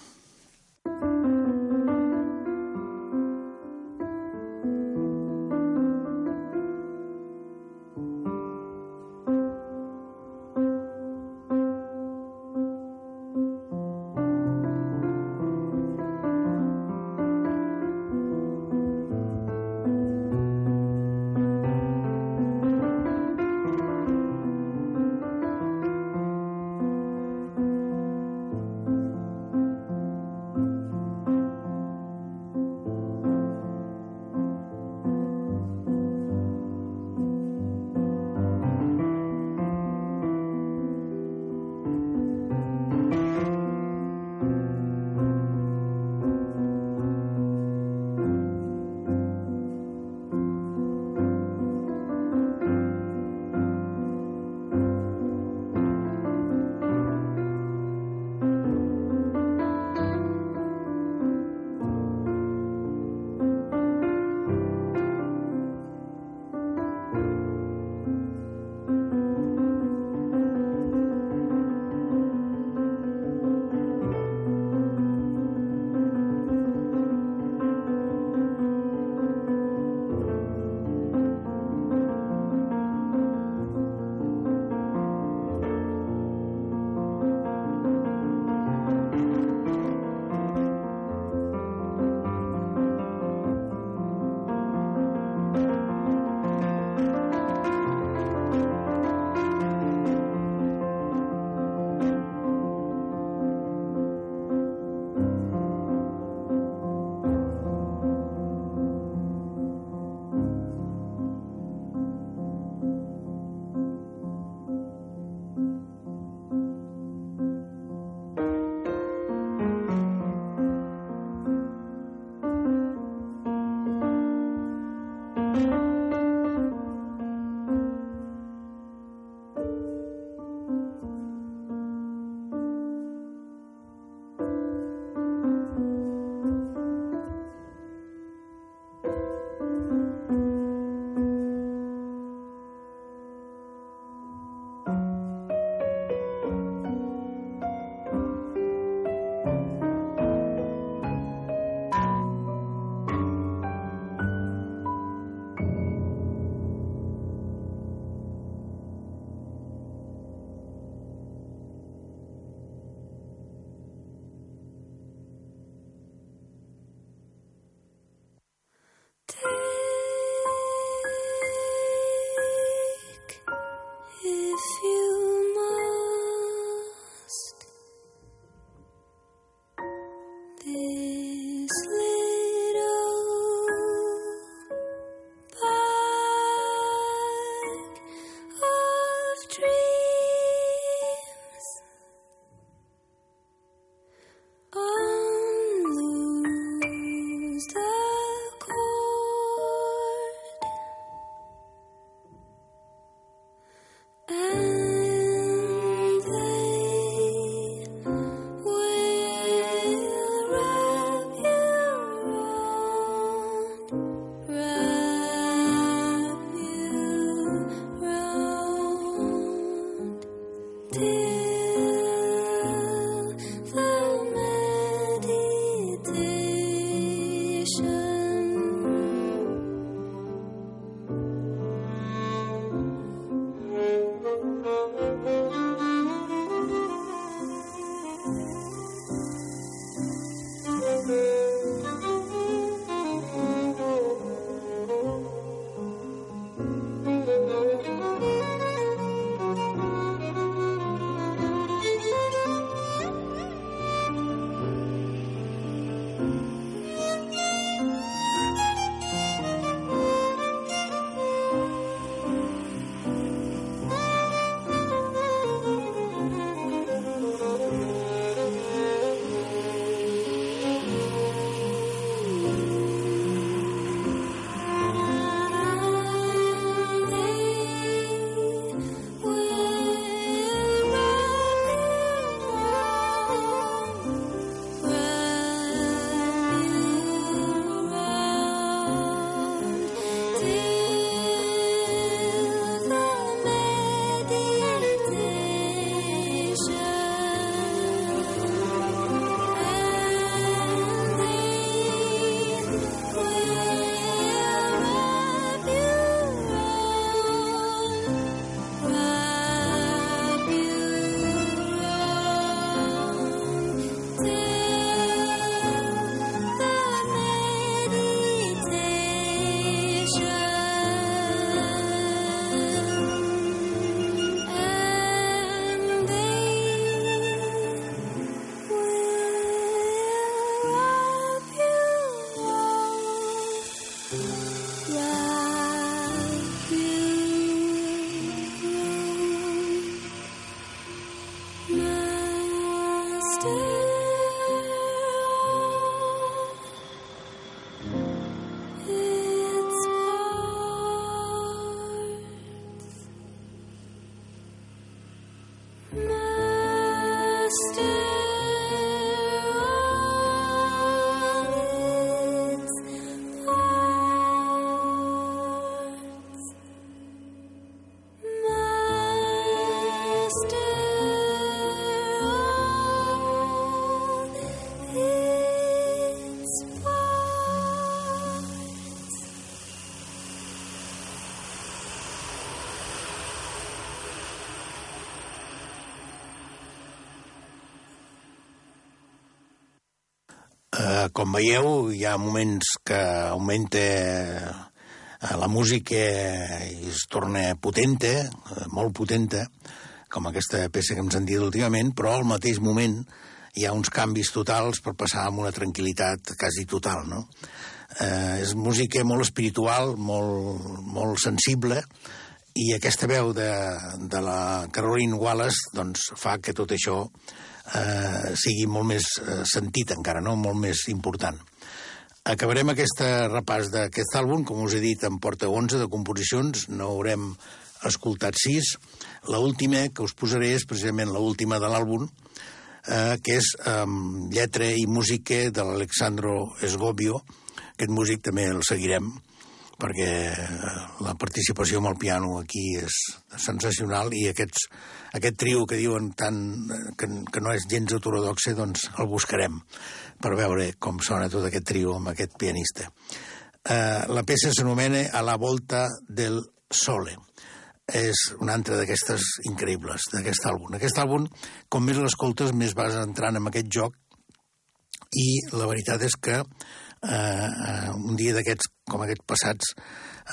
Com veieu, hi ha moments que augmenta eh, la música i es torna potente, eh, molt potente, com aquesta peça que hem sentit últimament, però al mateix moment hi ha uns canvis totals per passar amb una tranquil·litat quasi total, no? Eh, és música molt espiritual, molt, molt sensible, i aquesta veu de, de la Caroline Wallace doncs, fa que tot això eh, sigui molt més eh, sentit encara, no? molt més important. Acabarem aquest repàs d'aquest àlbum, com us he dit, en porta 11 de composicions, no haurem escoltat 6. La última que us posaré és precisament la última de l'àlbum, eh, que és eh, lletra i música de l'Alexandro Esgobio. Aquest músic també el seguirem, perquè eh, la participació amb el piano aquí és sensacional i aquests, aquest trio que diuen tan, que, que no és gens heterodoxe, doncs el buscarem per veure com sona tot aquest trio amb aquest pianista. Eh, la peça s'anomena A la volta del sole. És una altra d'aquestes increïbles, d'aquest àlbum. Aquest àlbum, com més l'escoltes, més vas entrant en aquest joc i la veritat és que eh, un dia d'aquests com aquests passats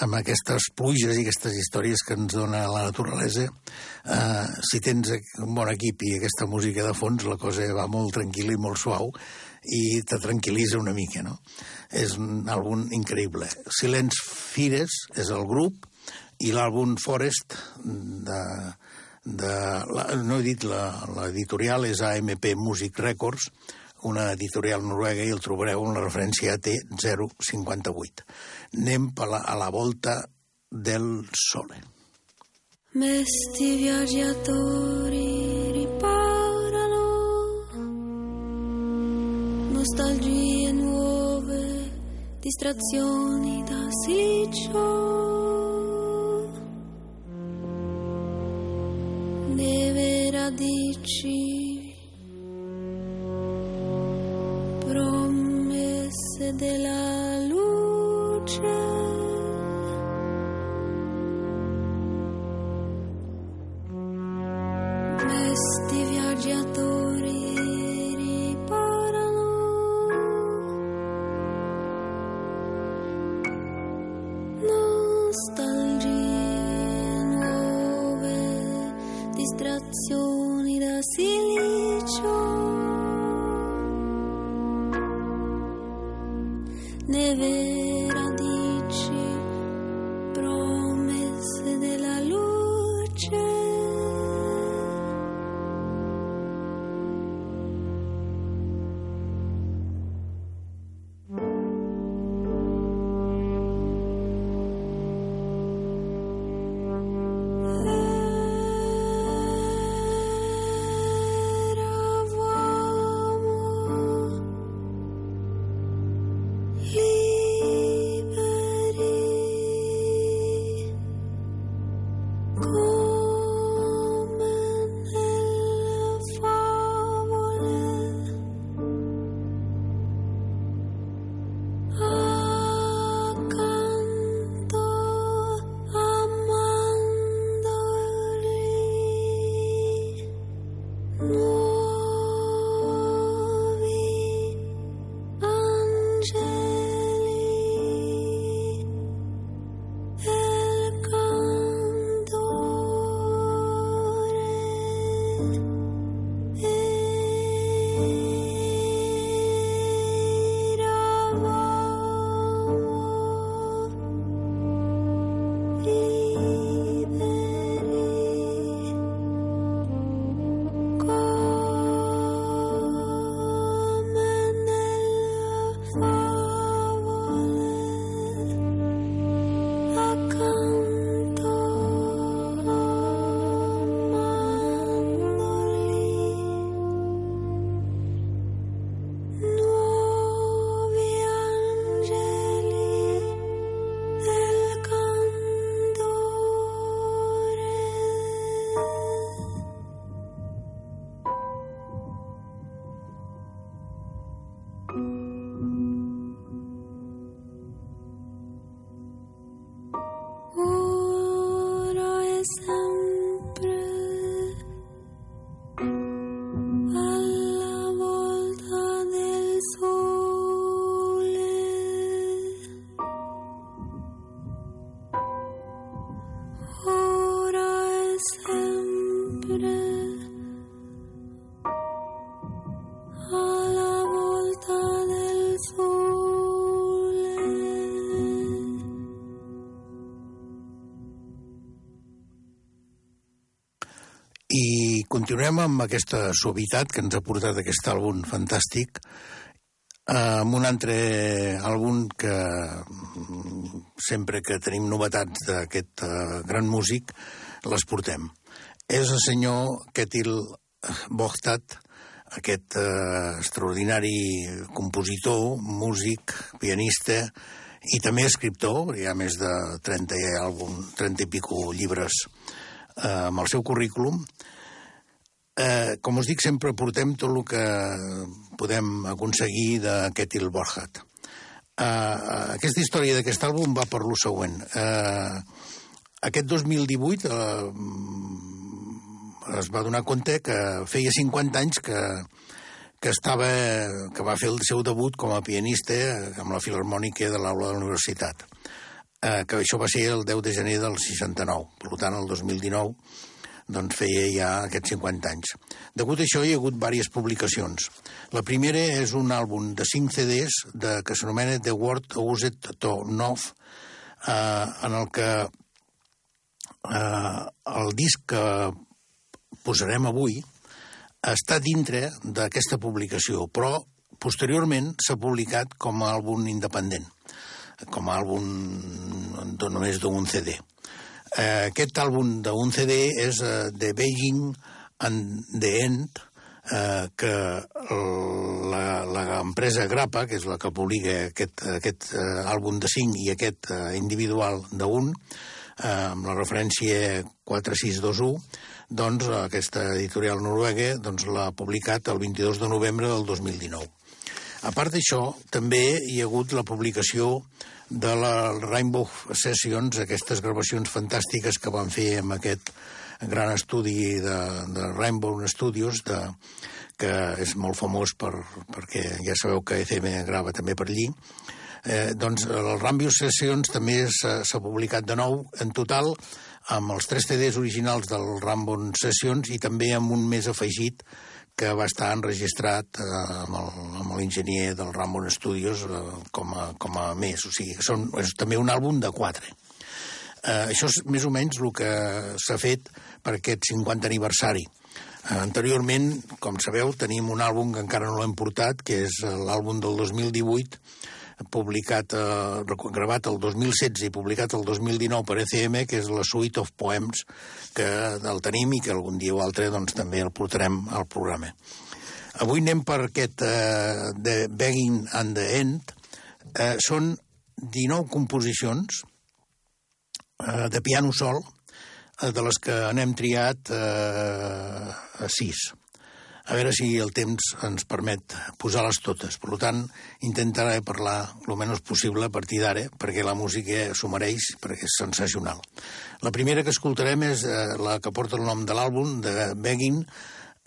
amb aquestes pluges i aquestes històries que ens dona la naturalesa eh, si tens un bon equip i aquesta música de fons la cosa va molt tranquil·la i molt suau i te tranquil·litza una mica no? és un àlbum increïble Silents Fires és el grup i l'àlbum Forest de, de la, no he dit l'editorial és AMP Music Records una editorial noruega i el trobareu en la referència AT058. Anem a la, a la volta del sole. Mesti viaggiatori riparano, nostalgie nuove, distrazioni da silicio. Neve radici promesse della luce. Continuem amb aquesta suavitat que ens ha portat aquest àlbum fantàstic, amb un altre àlbum que mm, sempre que tenim novetats d'aquest eh, gran músic les portem. És el senyor Ketil Bohtat, aquest eh, extraordinari compositor, músic, pianista i també escriptor, hi ha més de 30 i, algun, 30 i pico llibres eh, amb el seu currículum. Eh, com us dic, sempre portem tot el que podem aconseguir de Ketil Borjat. Eh, aquesta història d'aquest àlbum va per lo següent. Eh, aquest 2018 eh, es va donar compte que feia 50 anys que, que estava, que va fer el seu debut com a pianista amb la Filarmònica de l'aula de la universitat. Eh, que això va ser el 10 de gener del 69. Per tant, el 2019 doncs feia ja aquests 50 anys. Degut a això hi ha hagut diverses publicacions. La primera és un àlbum de 5 CDs de, que s'anomena The World Used to Nov, eh, en el que eh, el disc que posarem avui està dintre d'aquesta publicació, però posteriorment s'ha publicat com a àlbum independent, com a àlbum només d'un CD. Eh, aquest àlbum d'un CD és eh, The Beijing and the End, eh, que l'empresa Grappa, que és la que publica aquest, aquest eh, àlbum de 5 i aquest eh, individual d'un, eh, amb la referència 4621, doncs aquesta editorial noruega doncs, l'ha publicat el 22 de novembre del 2019. A part d'això, també hi ha hagut la publicació de la Rainbow Sessions, aquestes gravacions fantàstiques que van fer amb aquest gran estudi de, de Rainbow Studios, de, que és molt famós per, perquè ja sabeu que ECM grava també per allí, eh, doncs el Rainbow Sessions també s'ha publicat de nou. En total amb els tres CDs originals del Rambon Sessions i també amb un més afegit que va estar enregistrat eh, amb l'enginyer del Rambon Studios eh, com, a, com a més. O sigui, són, és també un àlbum de quatre. Eh, això és més o menys el que s'ha fet per aquest 50 aniversari. Eh, anteriorment, com sabeu, tenim un àlbum que encara no l'hem portat, que és l'àlbum del 2018, publicat, eh, gravat el 2016 i publicat el 2019 per ECM, que és la Suite of Poems, que el tenim i que algun dia o altre doncs, també el portarem al programa. Avui anem per aquest eh, de Begging and the End. Eh, són 19 composicions eh, de piano sol, eh, de les que n'hem triat eh, 6 a veure si el temps ens permet posar-les totes. Per tant, intentaré parlar el menys possible a partir d'ara, perquè la música s'ho mereix, perquè és sensacional. La primera que escoltarem és eh, la que porta el nom de l'àlbum, de Begging,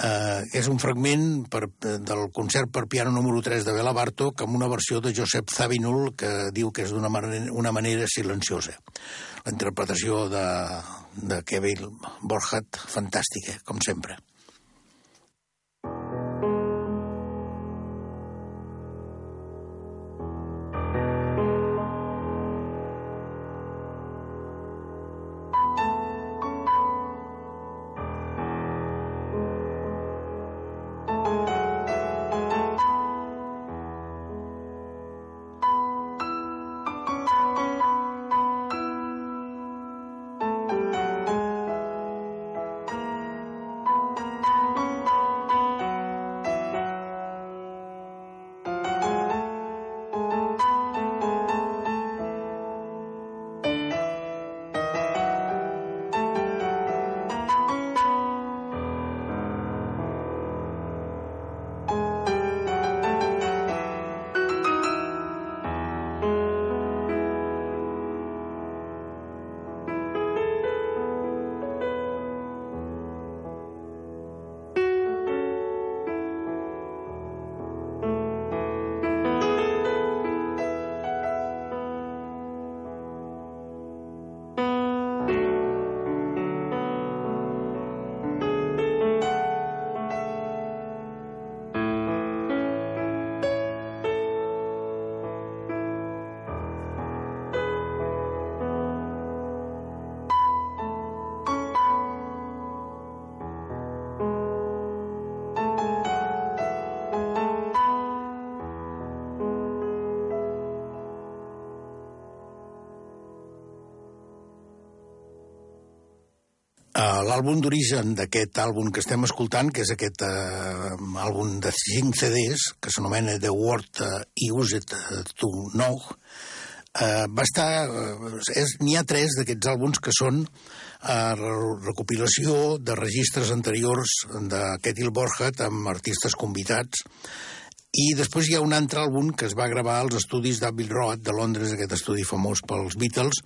eh, és un fragment per, del concert per piano número 3 de Bela Bartók amb una versió de Josep Zabinul que diu que és d'una manera, una manera silenciosa. La interpretació de, de Kevin Borjat, fantàstica, com sempre. L'àlbum d'origen d'aquest àlbum que estem escoltant, que és aquest uh, àlbum de 5 CDs, que s'anomena The Word uh, Used to Know, uh, va estar... És- N'hi ha tres d'aquests àlbums que són uh, recopilació de registres anteriors de Ketil Borchardt amb artistes convidats i després hi ha un altre àlbum que es va gravar als estudis d'Abbey Road de Londres, aquest estudi famós pels Beatles,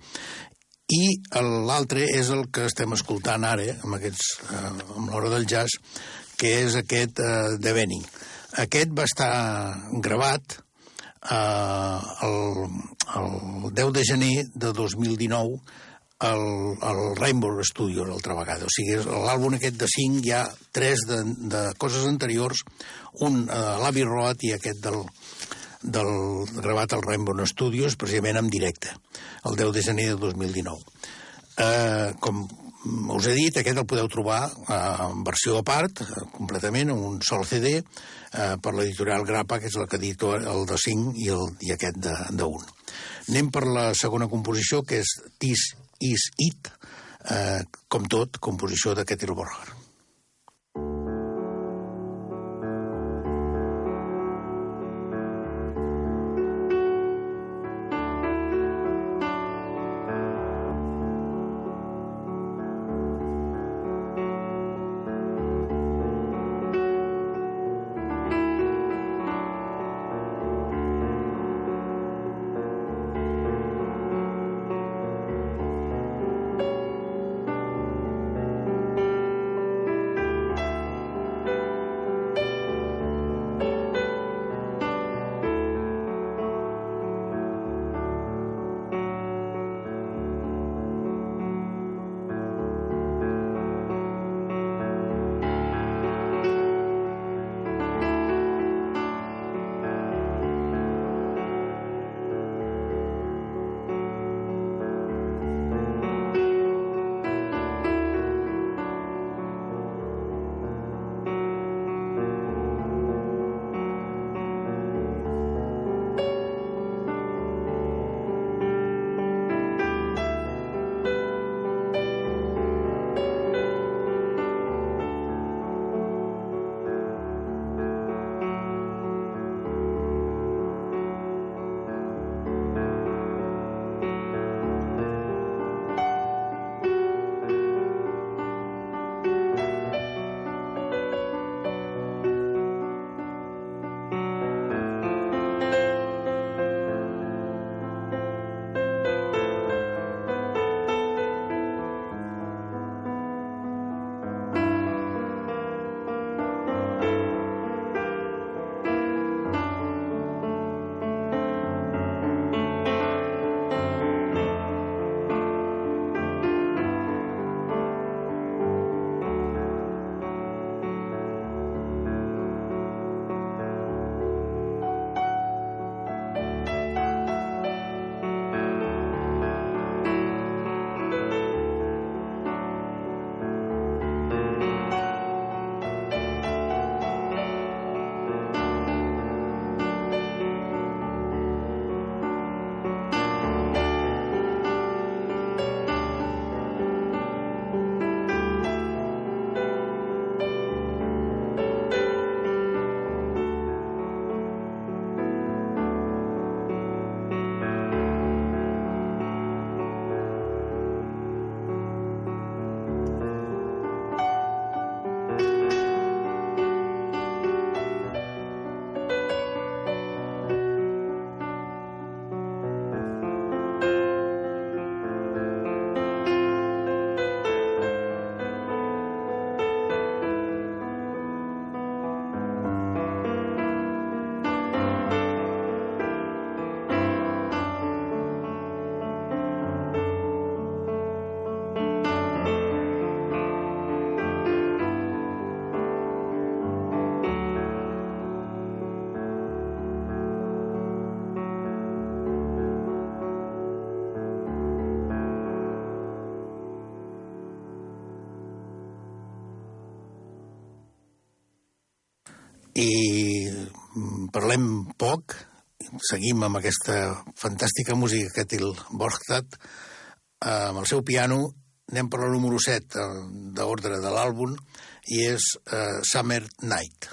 i l'altre és el que estem escoltant ara, amb, aquests, eh, amb l'hora del jazz, que és aquest eh, de Benny. Aquest va estar gravat eh, el, el 10 de gener de 2019 al, al Rainbow Studio l'altra vegada. O sigui, l'àlbum aquest de 5 hi ha tres de, de coses anteriors, un a uh, l'Abbey Road i aquest del, del gravat al Rainbow Studios, precisament en directe, el 10 de gener de 2019. Eh, com us he dit, aquest el podeu trobar eh, en versió a part, eh, completament, en un sol CD, eh, per l'editorial Grappa, que és el que edita el de 5 i, el, i aquest de, de 1. Anem per la segona composició, que és This Is It, eh, com tot, composició de Ketil Borger. Seguim amb aquesta fantàstica música que té el Borgstad, amb el seu piano anem per la número 7 d'ordre de l'àlbum, i és eh, Summer Night.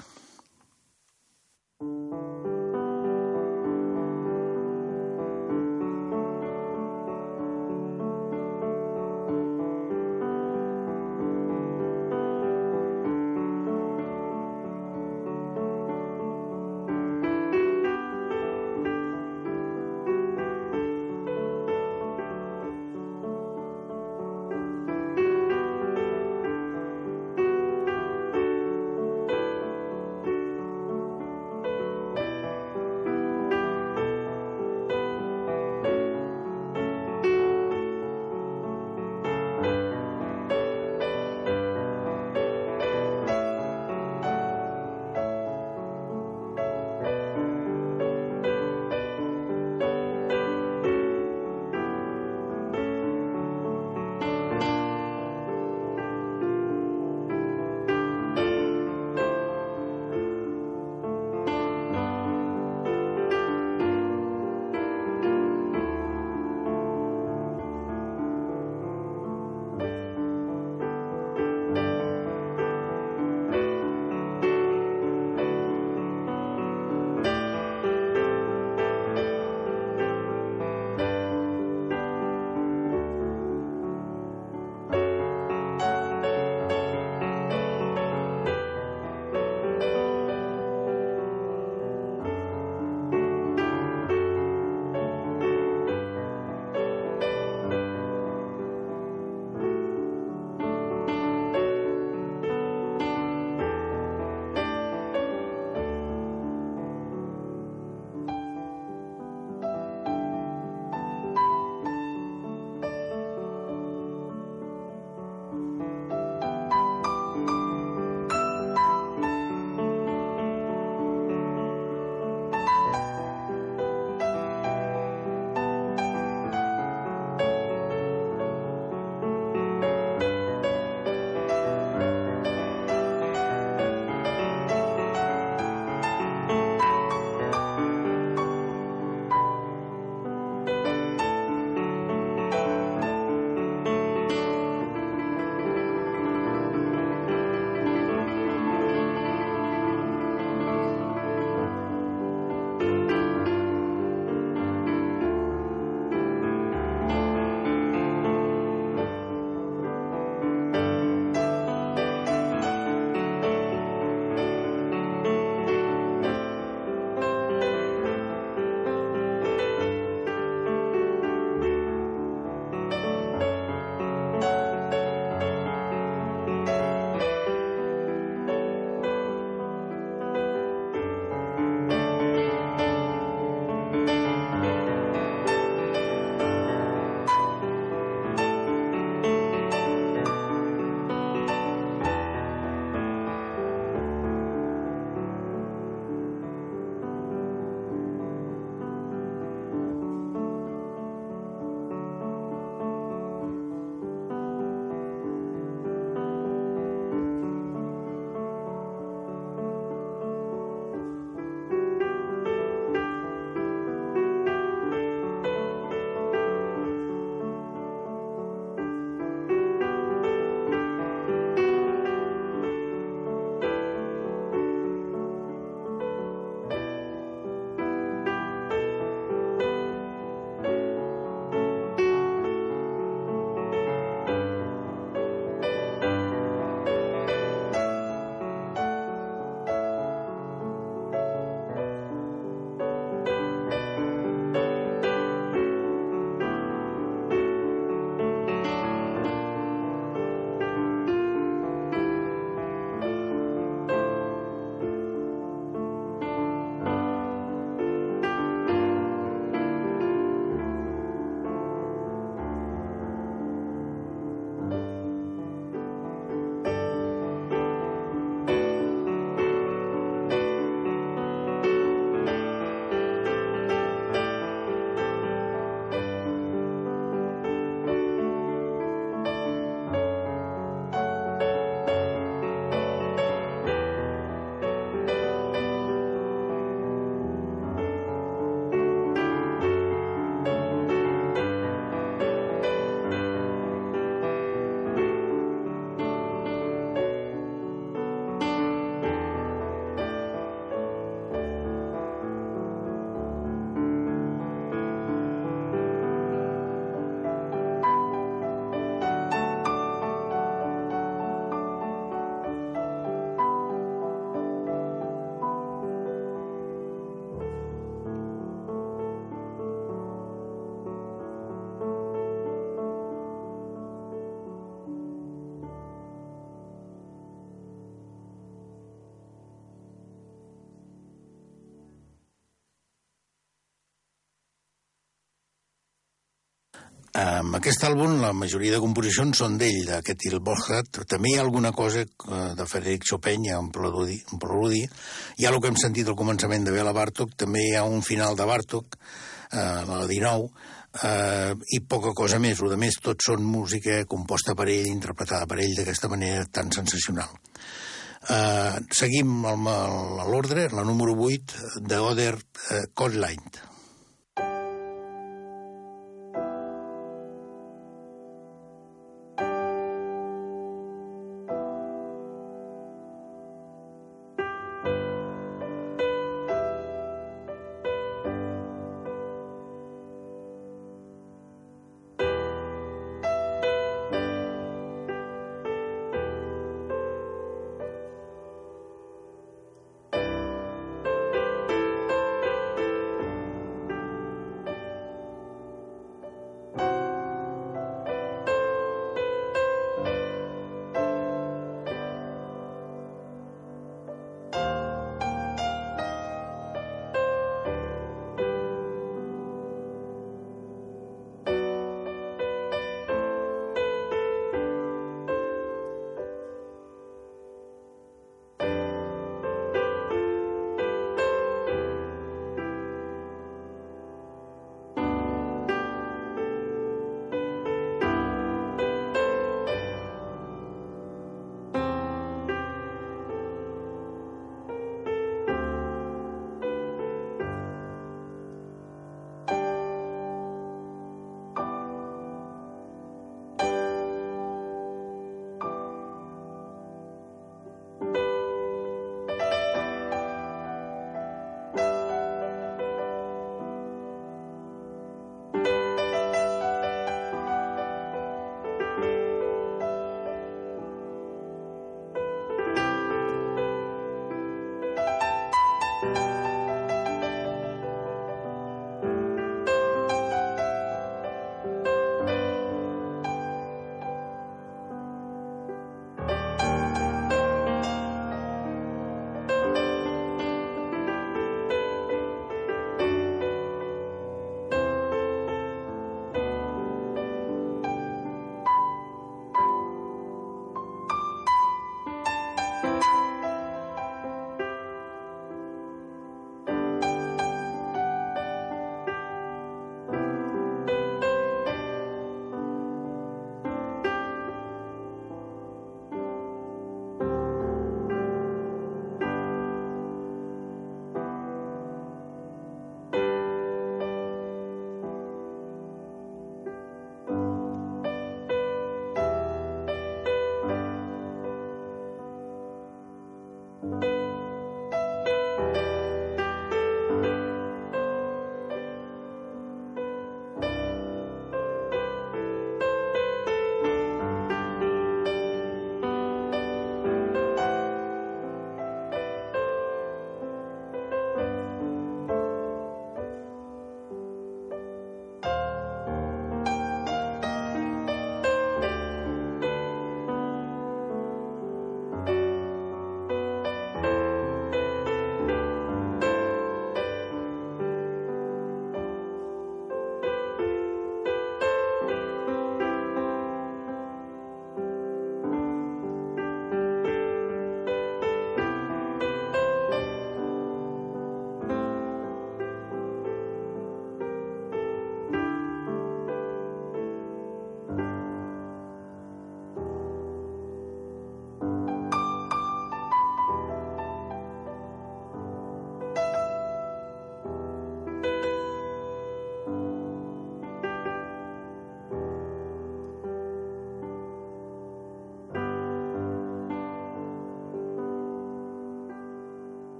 Amb aquest àlbum, la majoria de composicions són d'ell, d'aquest Il Borchardt. També hi ha alguna cosa eh, de Frederic Chopin, hi ha un preludi, un preludi. Hi ha el que hem sentit al començament de Bela Bartok, també hi ha un final de Bartok, eh, la 19, eh, i poca cosa més. El més tot són música composta per ell, interpretada per ell d'aquesta manera tan sensacional. Eh, seguim l'ordre, la número 8, de Oder eh, Codline.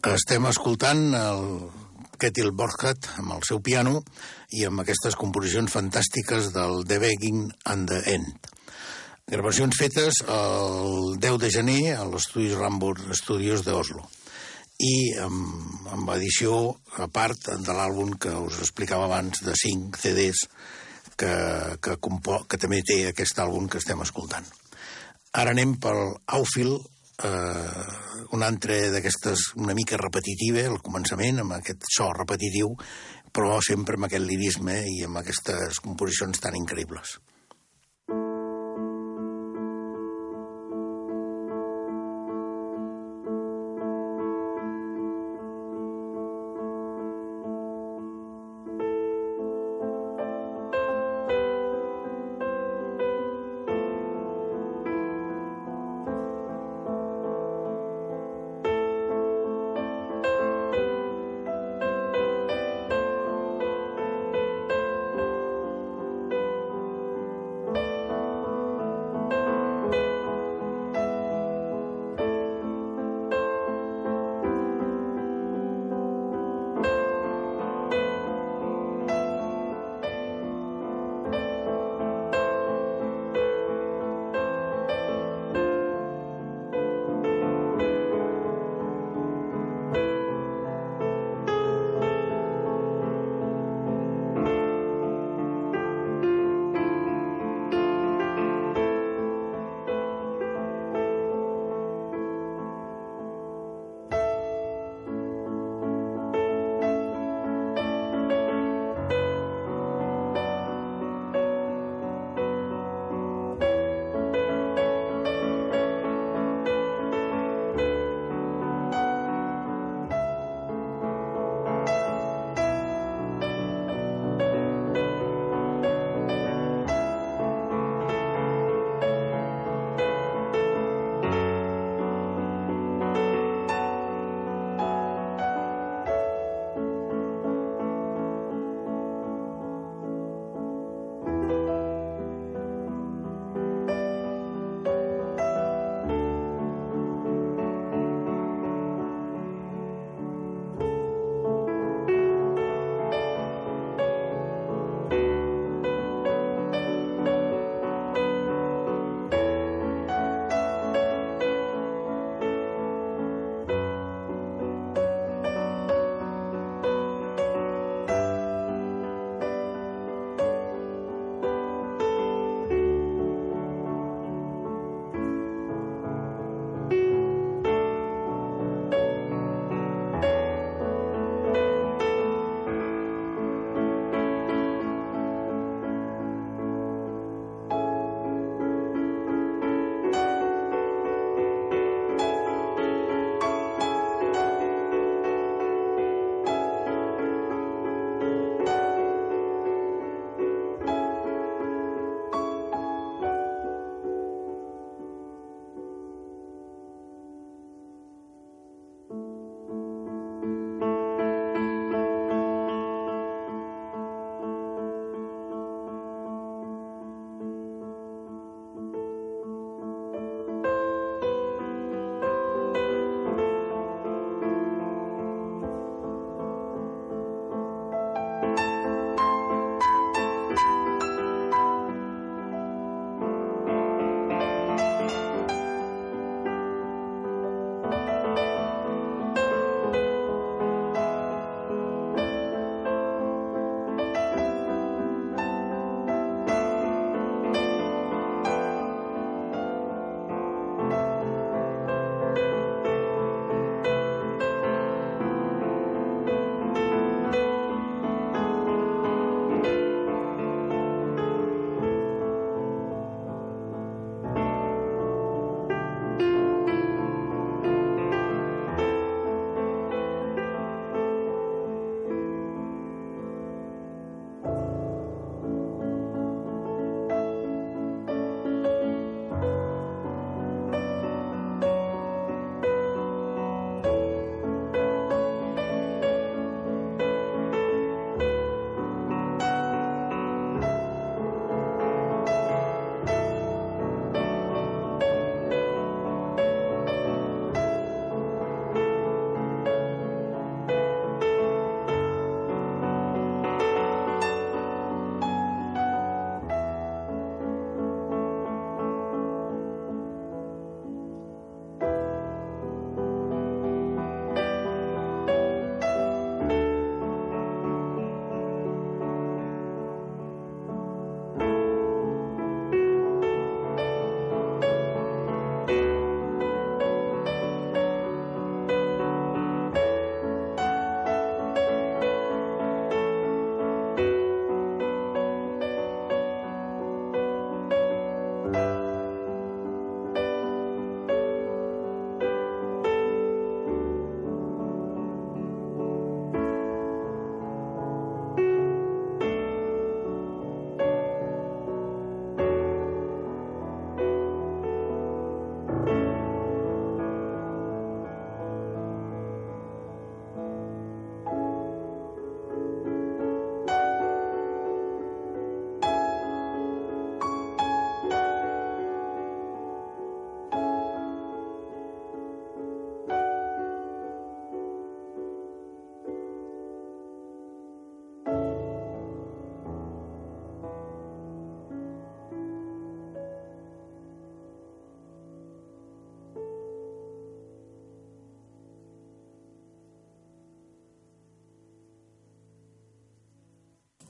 Estem escoltant el Ketil Borchardt amb el seu piano i amb aquestes composicions fantàstiques del The Begging and the End. Gravacions fetes el 10 de gener a l'estudi Rambur Studios d'Oslo i amb, amb edició a part de l'àlbum que us explicava abans de 5 CDs que, que, compo, que també té aquest àlbum que estem escoltant. Ara anem pel Outfield, eh, un altre d'aquestes una mica repetitiva, al començament, amb aquest so repetitiu, però sempre amb aquest lirisme i amb aquestes composicions tan increïbles.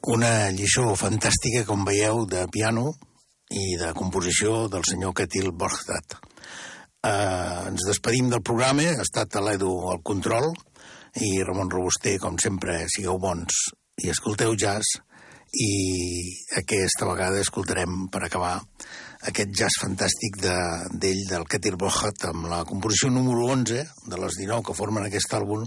Una lliçó fantàstica, com veieu, de piano i de composició del senyor Ketil Borgstad. Eh, ens despedim del programa, ha estat a l'Edu al control, i Ramon Robuster, com sempre, sigueu bons i escolteu jazz, i aquesta vegada escoltarem, per acabar, aquest jazz fantàstic d'ell, de, del Ketil Borgstad, amb la composició número 11 de les 19 que formen aquest àlbum,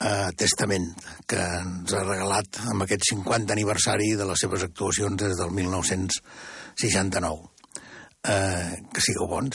eh, Testament, que ens ha regalat amb aquest 50 aniversari de les seves actuacions des del 1969. Eh, que sigueu bons.